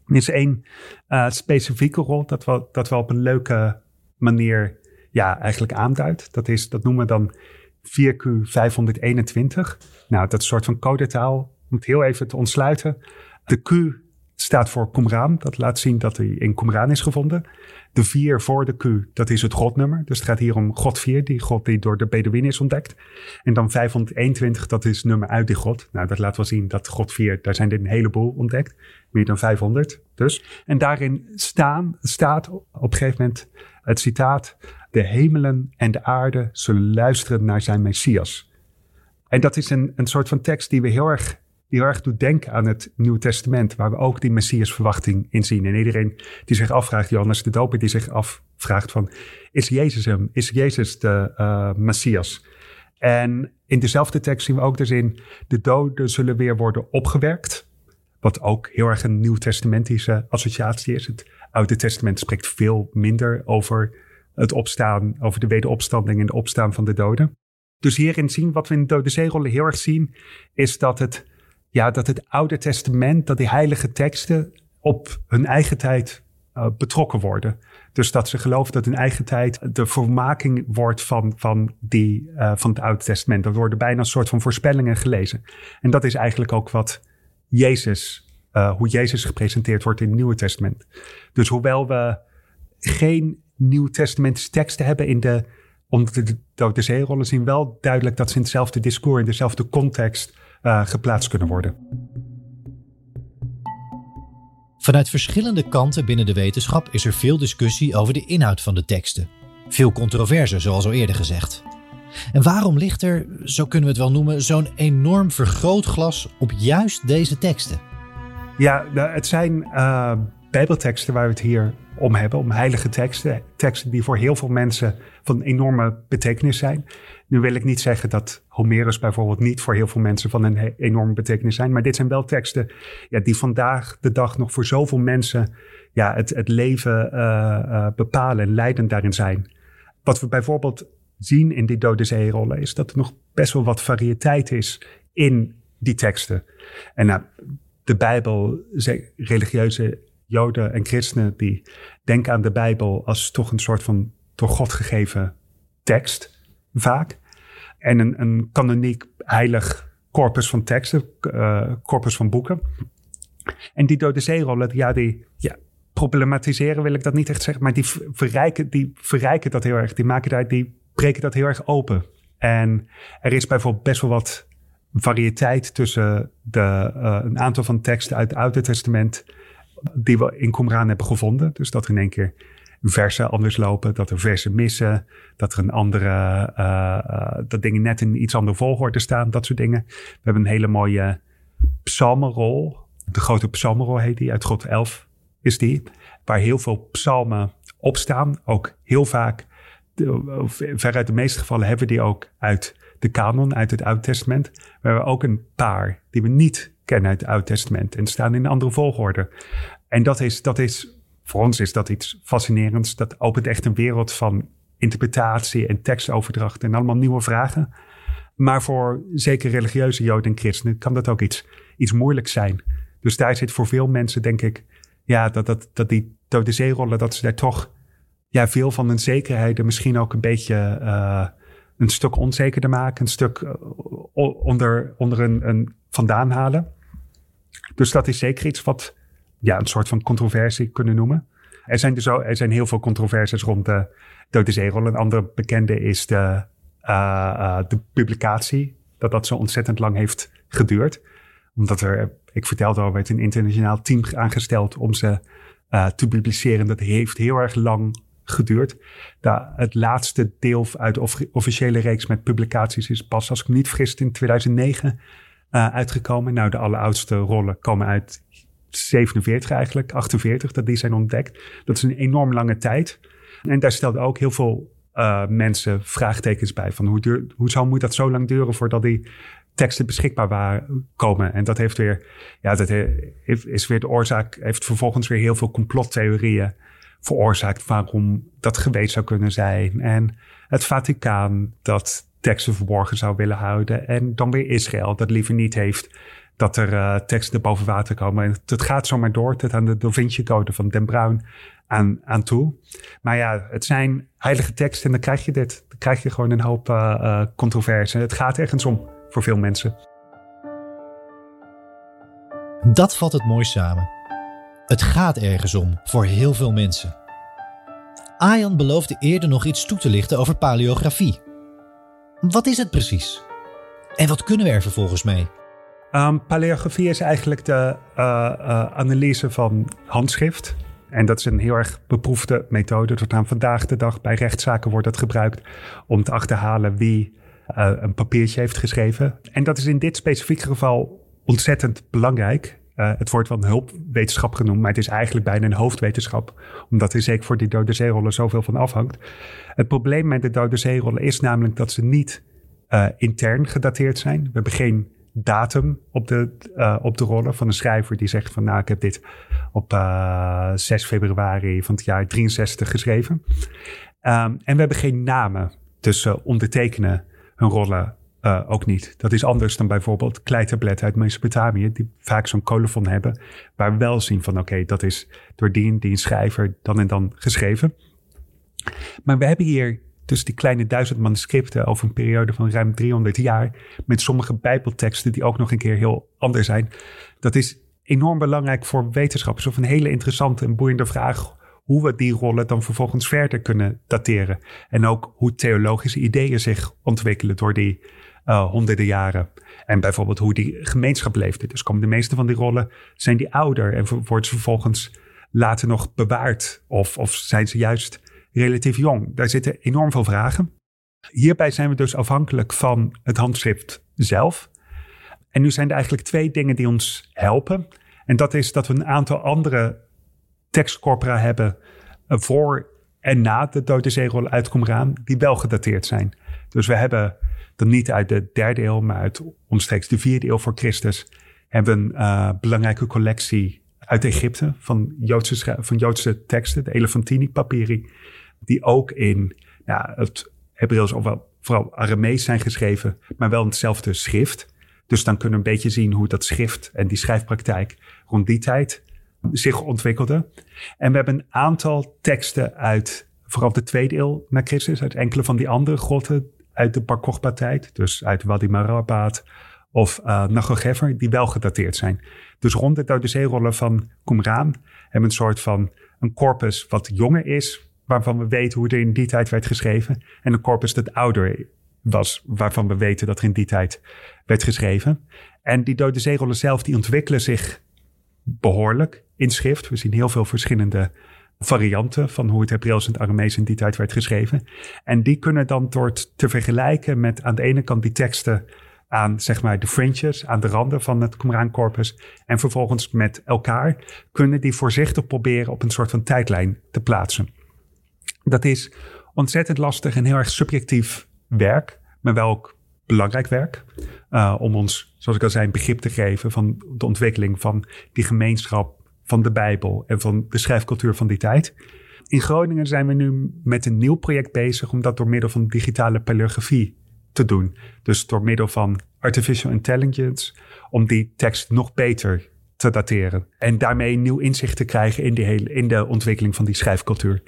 Er is één uh, specifieke rol dat wel, dat wel op een leuke manier ja, eigenlijk aanduidt. Dat, is, dat noemen we dan 4Q 521. Nou, dat soort van codetaal. Om het heel even te ontsluiten. De Q staat voor Qumran. Dat laat zien dat hij in Qumran is gevonden. De 4 voor de Q, dat is het godnummer. Dus het gaat hier om God 4, die God die door de Bedouin is ontdekt. En dan 521, dat is nummer uit die God. Nou, dat laat wel zien dat God 4, daar zijn er een heleboel ontdekt. Meer dan 500 dus. En daarin staan, staat op een gegeven moment het citaat... De hemelen en de aarde zullen luisteren naar zijn Messias. En dat is een, een soort van tekst die we heel erg heel erg doet denken aan het Nieuwe Testament, waar we ook die Messias-verwachting in zien. En iedereen die zich afvraagt, Johannes de Doper, die zich afvraagt van, is Jezus hem? Is Jezus de uh, Messias? En in dezelfde tekst zien we ook dus in, de doden zullen weer worden opgewerkt. Wat ook heel erg een nieuwtestamentische associatie is. Het Oude Testament spreekt veel minder over het opstaan, over de wederopstanding en de opstaan van de doden. Dus hierin zien, wat we in de Dode Zeerollen heel erg zien, is dat het ja, dat het Oude Testament, dat die heilige teksten op hun eigen tijd uh, betrokken worden. Dus dat ze geloven dat hun eigen tijd de vermaking wordt van, van, die, uh, van het Oude Testament. Dat worden bijna een soort van voorspellingen gelezen. En dat is eigenlijk ook wat Jezus, uh, hoe Jezus gepresenteerd wordt in het Nieuwe Testament. Dus hoewel we geen Nieuw Testamentische teksten hebben in de, onder de Dode Zeerollen, zien wel duidelijk dat ze in hetzelfde discours, in dezelfde context uh, geplaatst kunnen worden. Vanuit verschillende kanten binnen de wetenschap is er veel discussie over de inhoud van de teksten. Veel controverse, zoals al eerder gezegd. En waarom ligt er, zo kunnen we het wel noemen, zo'n enorm vergrootglas op juist deze teksten? Ja, het zijn uh, Bijbelteksten waar we het hier om hebben, om heilige teksten, teksten die voor heel veel mensen van enorme betekenis zijn. Nu wil ik niet zeggen dat Homerus bijvoorbeeld niet voor heel veel mensen van een enorme betekenis zijn, maar dit zijn wel teksten ja, die vandaag de dag nog voor zoveel mensen ja, het, het leven uh, uh, bepalen en leidend daarin zijn. Wat we bijvoorbeeld zien in die Dode Zeerollen is dat er nog best wel wat variëteit is in die teksten. En nou, de Bijbel, religieuze Joden en christenen die denken aan de Bijbel als toch een soort van door God gegeven tekst, vaak. En een, een kanoniek heilig corpus van teksten, uh, corpus van boeken. En die dode zeerollen, ja, die ja, problematiseren wil ik dat niet echt zeggen, maar die verrijken, die verrijken dat heel erg. Die maken daar, die breken dat heel erg open. En er is bijvoorbeeld best wel wat variëteit tussen de, uh, een aantal van teksten uit het Oude Testament die we in Qumran hebben gevonden. Dus dat er in één keer versen anders lopen, dat er versen missen, dat er een andere, uh, dat dingen net in iets andere volgorde staan, dat soort dingen. We hebben een hele mooie psalmenrol. De grote psalmenrol heet die, uit God 11 is die. Waar heel veel psalmen op staan. Ook heel vaak, veruit de meeste gevallen hebben we die ook uit de kanon, uit het Oude Testament. We hebben ook een paar die we niet kennen uit het Oude Testament en staan in een andere volgorde. En dat is, dat is, voor ons is dat iets fascinerends. Dat opent echt een wereld van interpretatie en tekstoverdracht en allemaal nieuwe vragen. Maar voor zeker religieuze Joden en christenen kan dat ook iets, iets moeilijks zijn. Dus daar zit voor veel mensen, denk ik, ja, dat, dat, dat die dode zeerollen, dat ze daar toch ja, veel van hun zekerheden misschien ook een beetje uh, een stuk onzekerder maken, een stuk uh, onder, onder een vandaan halen. Dus dat is zeker iets wat ja, een soort van controversie kunnen noemen. Er zijn, dus ook, er zijn heel veel controversies rond de Dode Zeerol. Een andere bekende is de, uh, uh, de publicatie. Dat dat zo ontzettend lang heeft geduurd. Omdat er, ik vertelde al, werd een internationaal team aangesteld om ze uh, te publiceren. Dat heeft heel erg lang geduurd. De, het laatste deel uit de officiële reeks met publicaties is pas, als ik me niet vergis, in 2009 uitgekomen. Nou, de alleroudste rollen komen uit 47 eigenlijk, 48, dat die zijn ontdekt. Dat is een enorm lange tijd. En daar stelden ook heel veel uh, mensen vraagtekens bij. Van hoe, duur, hoe zou, moet dat zo lang duren voordat die teksten beschikbaar waren, komen? En dat heeft weer, ja, dat is weer de oorzaak, heeft vervolgens weer heel veel complottheorieën veroorzaakt waarom dat geweest zou kunnen zijn. En het Vaticaan dat teksten verborgen zou willen houden. En dan weer Israël dat liever niet heeft dat er uh, teksten boven water komen. En het gaat zomaar door tot aan de Da Vinci Code van Den Bruin aan, aan toe. Maar ja, het zijn heilige teksten en dan krijg je dit. Dan krijg je gewoon een hoop uh, uh, controverse. Het gaat ergens om voor veel mensen. Dat vat het mooi samen. Het gaat ergens om voor heel veel mensen. Ayan beloofde eerder nog iets toe te lichten over paleografie. Wat is het precies? En wat kunnen we er vervolgens mee? Um, paleografie is eigenlijk de uh, uh, analyse van handschrift. En dat is een heel erg beproefde methode. Tot aan vandaag de dag bij rechtszaken wordt dat gebruikt om te achterhalen wie uh, een papiertje heeft geschreven. En dat is in dit specifieke geval ontzettend belangrijk. het wordt wel een hulpwetenschap genoemd, maar het is eigenlijk bijna een hoofdwetenschap. Omdat er zeker voor die dode zeerollen zoveel van afhangt. Het probleem met de dode zeerollen is namelijk dat ze niet intern gedateerd zijn. We hebben geen datum op de, uh, op de rollen van een schrijver die zegt van nou ik heb dit op uh, eh, 6 februari van het jaar 63 geschreven. Um, en we hebben geen namen tussen ondertekenen hun rollen ook niet. Dat is anders dan bijvoorbeeld kleitabletten uit Mesopotamië, die vaak zo'n colofon hebben, waar we wel zien van oké, dat is door die, die schrijver dan en dan geschreven. Maar we hebben hier dus die kleine duizend manuscripten over een periode van ruim 300 jaar. Met sommige bijbelteksten die ook nog een keer heel anders zijn. Dat is enorm belangrijk voor wetenschappers. Of een hele interessante en boeiende vraag hoe we die rollen dan vervolgens verder kunnen dateren. En ook hoe theologische ideeën zich ontwikkelen door die uh, honderden jaren. En bijvoorbeeld hoe die gemeenschap leefde. Dus komen de meeste van die rollen, zijn die ouder en worden ze vervolgens later nog bewaard? Of, of zijn ze juist relatief jong. Daar zitten enorm veel vragen. Hierbij zijn we dus afhankelijk van het handschrift zelf. En nu zijn er eigenlijk twee dingen die ons helpen. En dat is dat we een aantal andere tekstcorpora hebben uh, voor en na de Dode Zeerollen uit die wel gedateerd zijn. Dus we hebben dan niet uit de derde eeuw, maar uit omstreeks de vierde eeuw voor Christus, hebben een uh, belangrijke collectie uit Egypte van Joodse, van Joodse teksten, de Elephantini papyri, die ook in ja, het Hebreeuws of wel vooral Aramees zijn geschreven, maar wel in hetzelfde schrift. Dus dan kunnen we een beetje zien hoe dat schrift en die schrijfpraktijk rond die tijd zich ontwikkelde. En we hebben een aantal teksten uit vooral de tweede eeuw na Christus, uit enkele van die andere grotten uit de Bar tijd dus uit Wadi Marabat of uh, Nagogever, die wel gedateerd zijn. Dus rond de Dode Zeerollen van Qumran hebben we een soort van een corpus wat jonger is, waarvan we weten hoe er in die tijd werd geschreven. En een corpus dat ouder was, waarvan we weten dat er in die tijd werd geschreven. En die Dode Zeerollen zelf, die ontwikkelen zich behoorlijk in schrift. We zien heel veel verschillende varianten van hoe het Hebreeuws en het Aramees in die tijd werd geschreven. En die kunnen dan door te vergelijken met aan de ene kant die teksten aan zeg maar de fringes, aan de randen van het Qumran-corpus. En vervolgens met elkaar kunnen die voorzichtig proberen op een soort van tijdlijn te plaatsen. Dat is ontzettend lastig en heel erg subjectief werk, maar wel ook belangrijk werk. Uh, om ons, zoals ik al zei, een begrip te geven van de ontwikkeling van die gemeenschap van de Bijbel en van de schrijfcultuur van die tijd. In Groningen zijn we nu met een nieuw project bezig om dat door middel van digitale paleografie te doen. Dus door middel van artificial intelligence, om die tekst nog beter te dateren. En daarmee nieuw inzicht te krijgen in, die hele, in de ontwikkeling van die schrijfcultuur.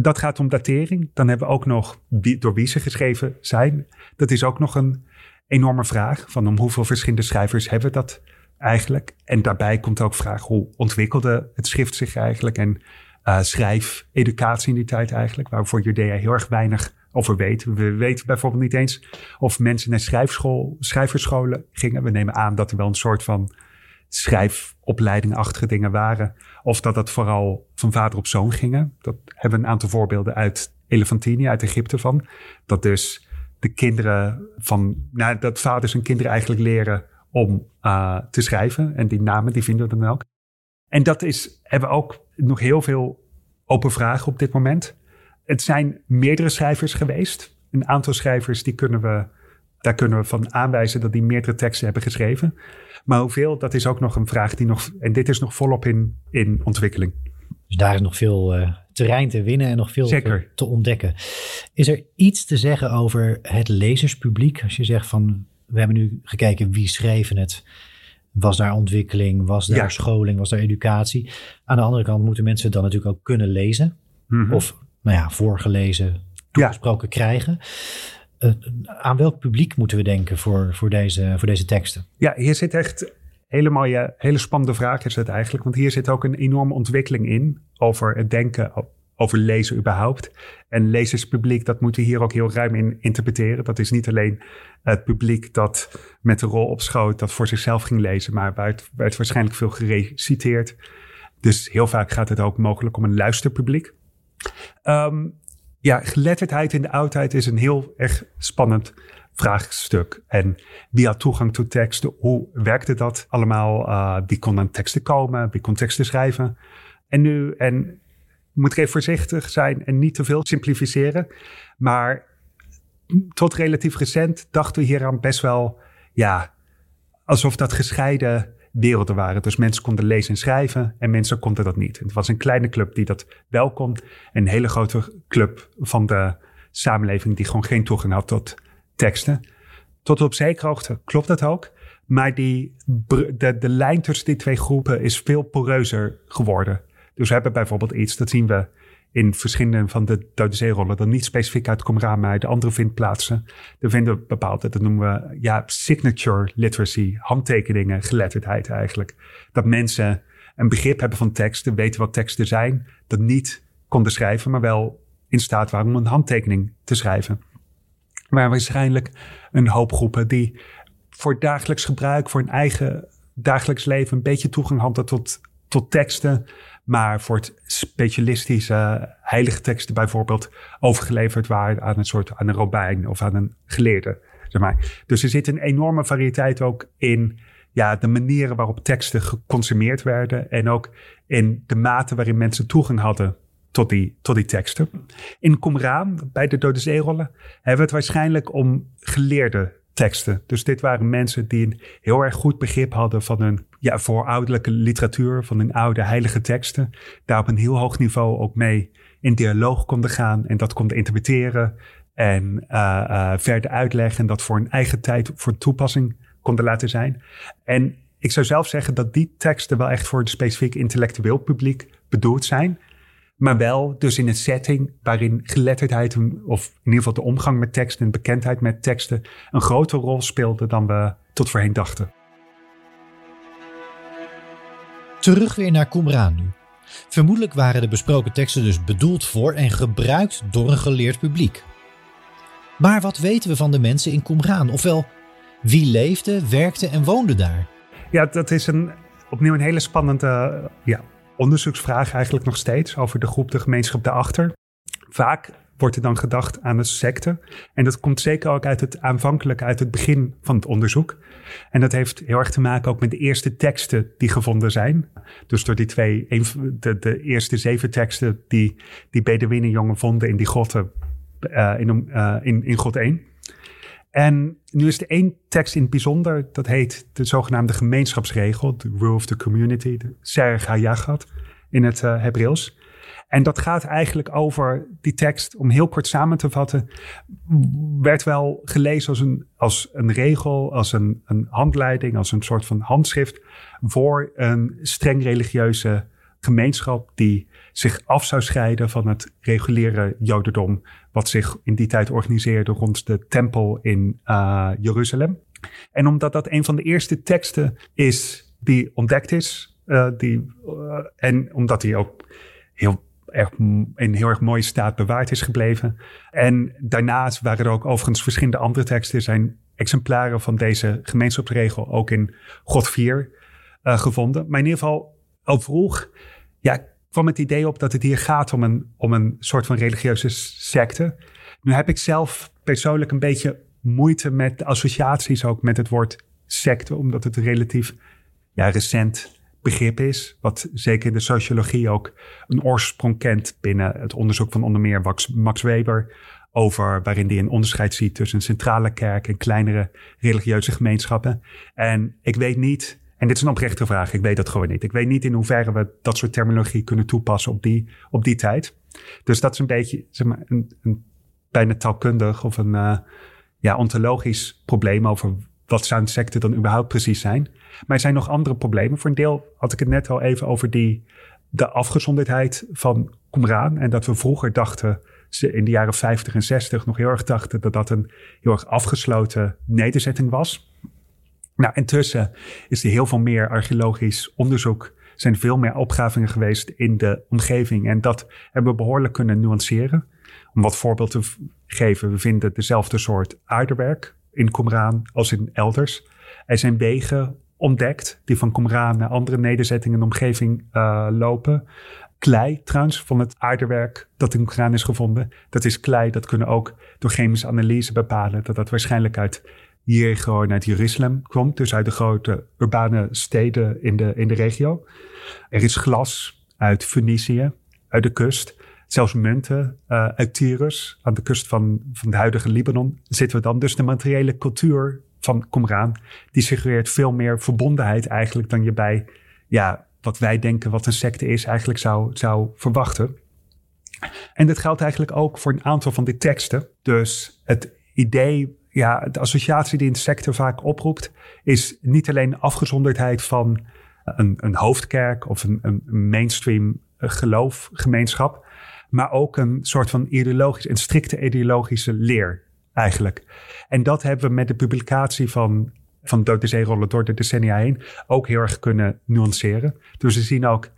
Dat gaat om datering. Dan hebben we ook nog door wie ze geschreven zijn. Dat is ook nog een enorme vraag. Van om hoeveel verschillende schrijvers hebben we dat eigenlijk? En daarbij komt ook de vraag hoe ontwikkelde het schrift zich eigenlijk? En uh, schrijfeducatie in die tijd eigenlijk, waarvoor Judea heel erg weinig over weten. We weten bijvoorbeeld niet eens of mensen naar schrijfschool, schrijverscholen gingen. We nemen aan dat er wel een soort van schrijfopleidingachtige dingen waren. Of dat dat vooral van vader op zoon gingen. Dat hebben we een aantal voorbeelden uit Elefantini, uit Egypte van. Dat dus de kinderen van, nou, dat vaders en kinderen eigenlijk leren om uh, te schrijven. En die namen, die vinden we dan ook. En dat is, hebben we ook nog heel veel open vragen op dit moment. Het zijn meerdere schrijvers geweest. Een aantal schrijvers, die kunnen we, daar kunnen we van aanwijzen dat die meerdere teksten hebben geschreven. Maar hoeveel, dat is ook nog een vraag die nog, en dit is nog volop in, in ontwikkeling. Dus daar is nog veel uh, terrein te winnen en nog veel te, te, ontdekken. Is er iets te zeggen over het lezerspubliek? Als je zegt van, we hebben nu gekeken wie schreven het. Was daar ontwikkeling? Was daar scholing? Was daar educatie? Aan de andere kant moeten mensen dan natuurlijk ook kunnen lezen. Mm Of nou ja, voorgelezen, toegesproken krijgen. Uh, aan welk publiek moeten we denken voor, voor, deze, voor deze teksten? Ja, hier zit echt hele mooie, hele spannende vraag is het eigenlijk. Want hier zit ook een enorme ontwikkeling in over het denken over lezen überhaupt. En lezerspubliek, dat moeten we hier ook heel ruim in interpreteren. Dat is niet alleen het publiek dat met de rol op schoot dat voor zichzelf ging lezen, maar werd, werd waarschijnlijk veel gereciteerd. Dus heel vaak gaat het ook mogelijk om een luisterpubliek. Um, ja, geletterdheid in de oudheid is een heel erg spannend vraagstuk. En wie had toegang tot teksten? Hoe werkte dat allemaal? Uh, wie kon aan teksten komen? Wie kon teksten schrijven? En nu, en moet ik even voorzichtig zijn en niet te veel simplificeren. Maar tot relatief recent dachten we hieraan best wel, ja, alsof dat gescheiden werelden waren. Dus mensen konden lezen en schrijven en mensen konden dat niet. Het was een kleine club die dat wel kon. En een hele grote club van de samenleving die gewoon geen toegang had tot teksten. Tot op zekere hoogte klopt dat ook. Maar die, de, de lijn tussen die twee groepen is veel poreuzer geworden. Dus we hebben bijvoorbeeld iets, dat zien we in verschillende van de Dode Zeerollen, dan niet specifiek uit Qumran, maar de andere vindplaatsen. Er vinden we bepaalde, dat noemen we ja, signature literacy, handtekeningen, geletterdheid eigenlijk. Dat mensen een begrip hebben van teksten, weten wat teksten zijn, dat niet konden schrijven, maar wel in staat waren om een handtekening te schrijven. Maar waarschijnlijk een hoop groepen die voor dagelijks gebruik, voor hun eigen dagelijks leven, een beetje toegang hadden tot, tot teksten, maar voor het specialistische heilige teksten bijvoorbeeld overgeleverd waren aan een soort aan een robijn of aan een geleerde. Dus er zit een enorme variëteit ook in ja, de manieren waarop teksten geconsumeerd werden en ook in de mate waarin mensen toegang hadden tot die, tot die teksten. In Qumran, bij de Dode Zeerollen, hebben we het waarschijnlijk om geleerde teksten. Dus dit waren mensen die een heel erg goed begrip hadden van hun ja, voorouderlijke literatuur, van hun oude heilige teksten. Daar op een heel hoog niveau ook mee in dialoog konden gaan en dat konden interpreteren en uh, verder uitleggen en dat voor een eigen tijd voor toepassing konden laten zijn. En ik zou zelf zeggen dat die teksten wel echt voor het specifiek intellectueel publiek bedoeld zijn. Maar wel dus in een setting waarin geletterdheid, of in ieder geval de omgang met teksten en bekendheid met teksten, een grotere rol speelde dan we tot voorheen dachten. Terug weer naar Qumran nu. Vermoedelijk waren de besproken teksten dus bedoeld voor en gebruikt door een geleerd publiek. Maar wat weten we van de mensen in Qumran? Ofwel, wie leefde, werkte en woonde daar? Ja, dat is een, opnieuw een hele spannende ja, onderzoeksvraag eigenlijk nog steeds over de groep, de gemeenschap daarachter. Vaak wordt er dan gedacht aan een secte. En dat komt zeker ook uit het aanvankelijk, uit het begin van het onderzoek. En dat heeft heel erg te maken ook met de eerste teksten die gevonden zijn. Dus door die twee, de, de eerste zeven teksten die die Bedouinenjongen vonden in die grotten uh, in, uh, in, in God 1. En nu is er één tekst in het bijzonder, dat heet de zogenaamde gemeenschapsregel, de Rule of the Community, de Serg Hayagat in het uh, Hebreeuws. En dat gaat eigenlijk over die tekst, om heel kort samen te vatten, werd wel gelezen als een, als een regel, als een, een handleiding, als een soort van handschrift voor een streng religieuze gemeenschap die zich af zou scheiden van het reguliere Jodendom, wat zich in die tijd organiseerde rond de tempel in uh, Jeruzalem. En omdat dat een van de eerste teksten is die ontdekt is, uh, die, uh, en omdat hij ook heel erg, in heel erg mooie staat bewaard is gebleven. En daarnaast waren er ook overigens verschillende andere teksten. Er zijn exemplaren van deze gemeenschapsregel ook in God 4 gevonden. Maar in ieder geval al vroeg ja, kwam het idee op dat het hier gaat om een, om een soort van religieuze secte. Nu heb ik zelf persoonlijk een beetje moeite met associaties ook met het woord secte, omdat het relatief ja, recent begrip is, wat zeker in de sociologie ook een oorsprong kent binnen het onderzoek van onder meer Max, Weber, over waarin hij een onderscheid ziet tussen een centrale kerk en kleinere religieuze gemeenschappen. En ik weet niet en dit is een oprechte vraag. Ik weet dat gewoon niet. Ik weet niet in hoeverre we dat soort terminologie kunnen toepassen op die, op die tijd. Dus dat is een beetje zeg maar, een, een bijna taalkundig of een uh, ja, ontologisch probleem over wat zou een secte dan überhaupt precies zijn. Maar er zijn nog andere problemen. Voor een deel had ik het net al even over die, de afgezonderdheid van Qumran. En dat we vroeger dachten, in de jaren 50 en 60 nog heel erg dachten dat dat een heel erg afgesloten nederzetting was. Nou, intussen is er heel veel meer archeologisch onderzoek. Er zijn veel meer opgravingen geweest in de omgeving. En dat hebben we behoorlijk kunnen nuanceren. Om wat voorbeeld te geven, we vinden dezelfde soort aardewerk in Qumran als in elders. Er zijn wegen ontdekt die van Qumran naar andere nederzettingen in de omgeving uh, lopen. Klei trouwens van het aardewerk dat in Qumran is gevonden. Dat is klei, dat kunnen ook door chemische analyse bepalen dat dat waarschijnlijk uit hier gewoon uit Jeruzalem komt, dus uit de grote urbane steden in de, in de regio. Er is glas uit Fenicië, uit de kust. Zelfs munten uh, uit Tyrus, aan de kust van, van het huidige Libanon, zitten we dan. Dus de materiële cultuur van Qumran, die suggereert veel meer verbondenheid eigenlijk dan je bij, ja, wat wij denken wat een secte is, eigenlijk zou, zou verwachten. En dat geldt eigenlijk ook voor een aantal van die teksten. Dus het idee ja, de associatie die de sector vaak oproept, is niet alleen afgezonderdheid van een, een hoofdkerk of een, een mainstream eh, geloofgemeenschap, maar ook een soort van ideologisch, een strikte ideologische leer eigenlijk. En dat hebben we met de publicatie van, van Dood de Zeerollen door de decennia heen ook heel erg kunnen nuanceren. Dus we zien ook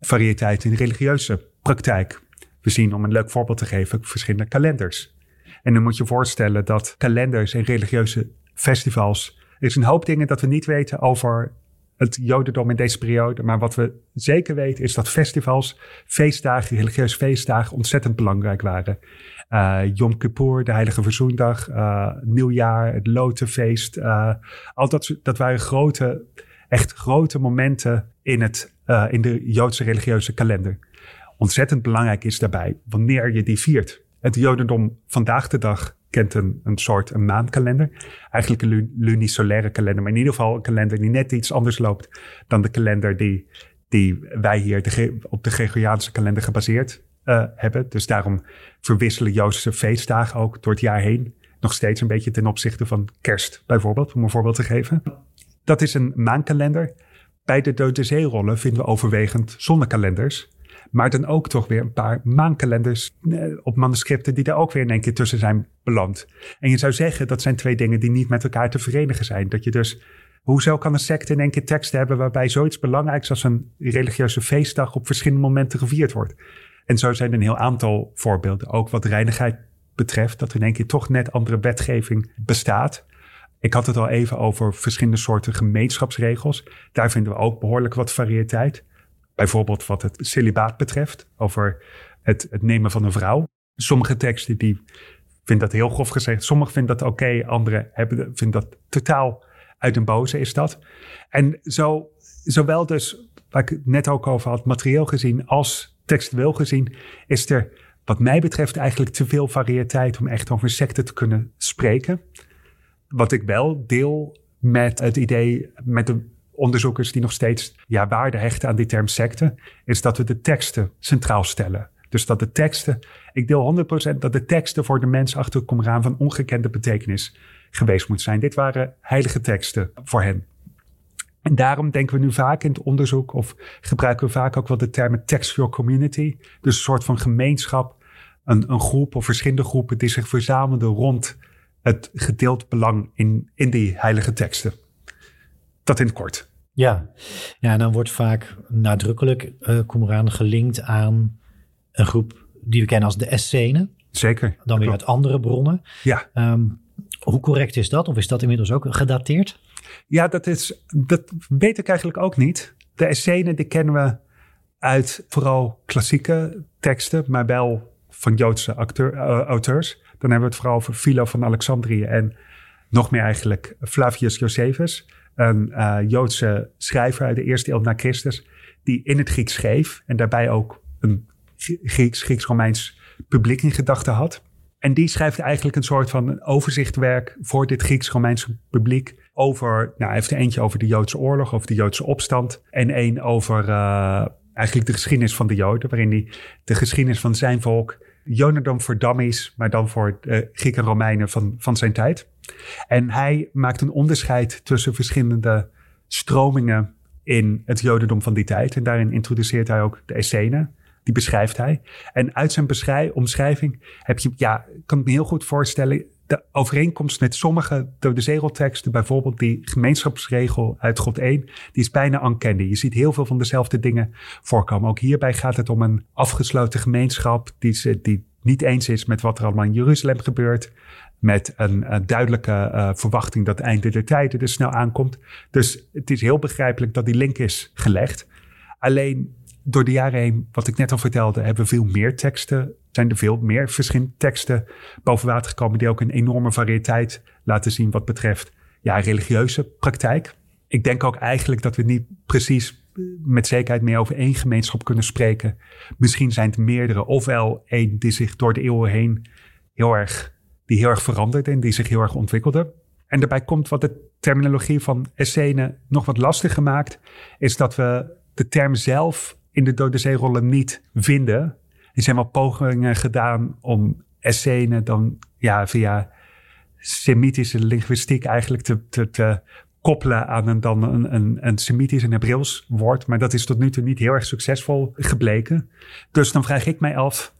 variëteit in religieuze praktijk. We zien, om een leuk voorbeeld te geven, verschillende kalenders. En dan moet je voorstellen dat kalenders en religieuze festivals. Er is een hoop dingen dat we niet weten over het Jodendom in deze periode. Maar wat we zeker weten is dat festivals, feestdagen, religieuze feestdagen ontzettend belangrijk waren. Uh, Yom Kippur, de Heilige Verzoendag, uh, Nieuwjaar, het Lotenfeest. Uh, al dat, dat waren grote, echt grote momenten in, het, in de Joodse religieuze kalender. Ontzettend belangrijk is daarbij wanneer je die viert. Het Jodendom vandaag de dag kent een, een soort een maankalender. Eigenlijk een lunisolaire kalender, maar in ieder geval een kalender die net iets anders loopt dan de kalender die, die wij hier op de Gregoriaanse kalender gebaseerd uh, hebben. Dus daarom verwisselen Joodse feestdagen ook door het jaar heen nog steeds een beetje ten opzichte van kerst bijvoorbeeld, om een voorbeeld te geven. Dat is een maankalender. Bij de Dode Zeerollen vinden we overwegend zonnekalenders. Maar dan ook toch weer een paar maankalenders eh, op manuscripten die daar ook weer in één keer tussen zijn beland. En je zou zeggen dat zijn twee dingen die niet met elkaar te verenigen zijn. Dat je dus, hoezo kan een secte in één keer teksten hebben waarbij zoiets belangrijks als een religieuze feestdag op verschillende momenten gevierd wordt? En zo zijn er een heel aantal voorbeelden, ook wat reinigheid betreft, dat er in één keer toch net andere wetgeving bestaat. Ik had het al even over verschillende soorten gemeenschapsregels. Daar vinden we ook behoorlijk wat variëteit. Bijvoorbeeld wat het celibaat betreft, over het, het nemen van een vrouw. Sommige teksten die vinden dat heel grof gezegd. Sommigen vinden dat oké, okay, anderen hebben, vinden dat totaal uit een boze is dat. En zo, zowel dus, waar ik het net ook over had, materieel gezien als textueel gezien, is er wat mij betreft eigenlijk te veel variëteit om echt over secten te kunnen spreken. Wat ik wel deel met het idee, met de onderzoekers die nog steeds ja, waarde hechten aan die term secte, is dat we de teksten centraal stellen. Dus dat de teksten, ik deel 100% dat de teksten voor de mens achter Qumran van ongekende betekenis geweest moeten zijn. Dit waren heilige teksten voor hen. En daarom denken we nu vaak in het onderzoek, of gebruiken we vaak ook wel de termen textual community. Dus een soort van gemeenschap, een, een groep of verschillende groepen die zich verzamelden rond het gedeeld belang in, in die heilige teksten. Dat in het kort. Ja, ja en dan wordt vaak nadrukkelijk uh, Qumran gelinkt aan een groep die we kennen als de Essenen. Zeker. Dan weer uit andere bronnen. Ja. Um, hoe correct is dat? Of is dat inmiddels ook gedateerd? Ja, dat, is, dat weet ik eigenlijk ook niet. De Essenen die kennen we uit vooral klassieke teksten, maar wel van Joodse acteur, uh, auteurs. Dan hebben we het vooral over Philo van Alexandrië en nog meer eigenlijk Flavius Josephus een uh, Joodse schrijver uit de eerste eeuw na Christus, die in het Grieks schreef en daarbij ook een Grieks, Grieks-Romeins publiek in gedachten had. En die schrijft eigenlijk een soort van overzichtwerk voor dit Grieks-Romeinse publiek. Over, nou, hij heeft er eentje over de Joodse oorlog, over de Joodse opstand. En één over uh, eigenlijk de geschiedenis van de Joden, waarin hij de geschiedenis van zijn volk, Jonadom voor dummies, maar dan voor de Grieken en Romeinen van, van zijn tijd. En hij maakt een onderscheid tussen verschillende stromingen in het Jodendom van die tijd. En daarin introduceert hij ook de Essenen. Die beschrijft hij. En uit zijn omschrijving heb je, ja, kan ik me heel goed voorstellen. De overeenkomst met sommige de zegelteksten, bijvoorbeeld die gemeenschapsregel uit God 1, die is bijna uncanny. Je ziet heel veel van dezelfde dingen voorkomen. Ook hierbij gaat het om een afgesloten gemeenschap die, die niet eens is met wat er allemaal in Jeruzalem gebeurt met een, duidelijke uh, verwachting dat het einde der tijden er snel aankomt. Dus het is heel begrijpelijk dat die link is gelegd. Alleen door de jaren heen, wat ik net al vertelde, hebben we veel meer teksten. Zijn er veel meer verschillende teksten boven water gekomen die ook een enorme variëteit laten zien wat betreft ja, religieuze praktijk. Ik denk ook eigenlijk dat we niet precies met zekerheid meer over één gemeenschap kunnen spreken. Misschien zijn het meerdere, ofwel één die zich door de eeuwen heen heel erg die heel erg veranderde en die zich heel erg ontwikkelde. En daarbij komt wat de terminologie van Essene nog wat lastiger maakt, is dat we de term zelf in de Dode Zeerollen niet vinden. Er zijn wel pogingen gedaan om Essene dan ja, via Semitische linguïstiek eigenlijk te, te, te koppelen aan een, dan een, een, een Semitisch en Hebreeuws woord. Maar dat is tot nu toe niet heel erg succesvol gebleken. Dus dan vraag ik mij af,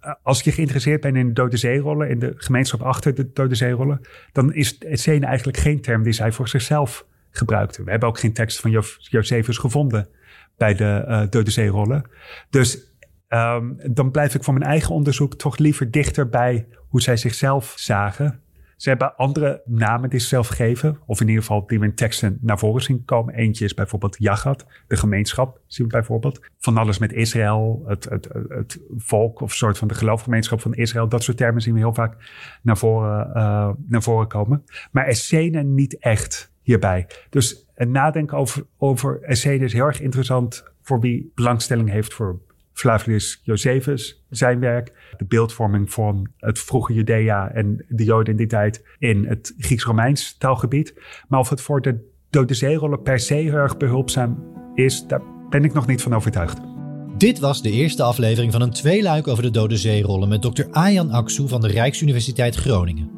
eh, als je geïnteresseerd bent in de Dode Zeerollen, in de gemeenschap achter de Dode Zeerollen, dan is Essene eigenlijk geen term die zij voor zichzelf gebruikte. We hebben ook geen tekst van jo Josephus gevonden bij de uh, Dode Zeerollen. Dus um, dan blijf ik voor mijn eigen onderzoek toch liever dichter bij hoe zij zichzelf zagen. Ze hebben andere namen die ze zelf geven, of in ieder geval die we in teksten naar voren zien komen. Eentje is bijvoorbeeld Jagat, de gemeenschap, zien we bijvoorbeeld. Van alles met Israël, het, het, het volk of soort van de geloofgemeenschap van Israël. Dat soort termen zien we heel vaak naar voren, uh, naar voren komen. Maar Essene niet echt hierbij. Dus het nadenken over, over is heel erg interessant voor wie belangstelling heeft voor Flavius Josephus, zijn werk. De beeldvorming van het vroege Judea en de Joden in in het Grieks-Romeins taalgebied. Maar of het voor de Dode Zeerollen per se heel erg behulpzaam is, daar ben ik nog niet van overtuigd. Dit was de eerste aflevering van een tweeluik over de Dode Zeerollen met Dr. Ayan Aksu van de Rijksuniversiteit Groningen.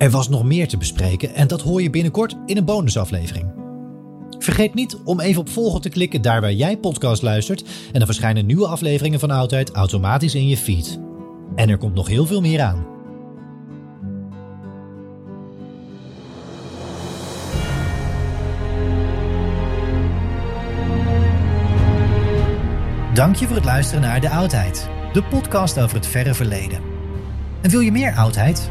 Er was nog meer te bespreken en dat hoor je binnenkort in een bonusaflevering. Vergeet niet om even op volgen te klikken daar waar jij podcast luistert en dan verschijnen nieuwe afleveringen van Oudheid automatisch in je feed. En er komt nog heel veel meer aan. Dank je voor het luisteren naar De Oudheid, de podcast over het verre verleden. En wil je meer oudheid?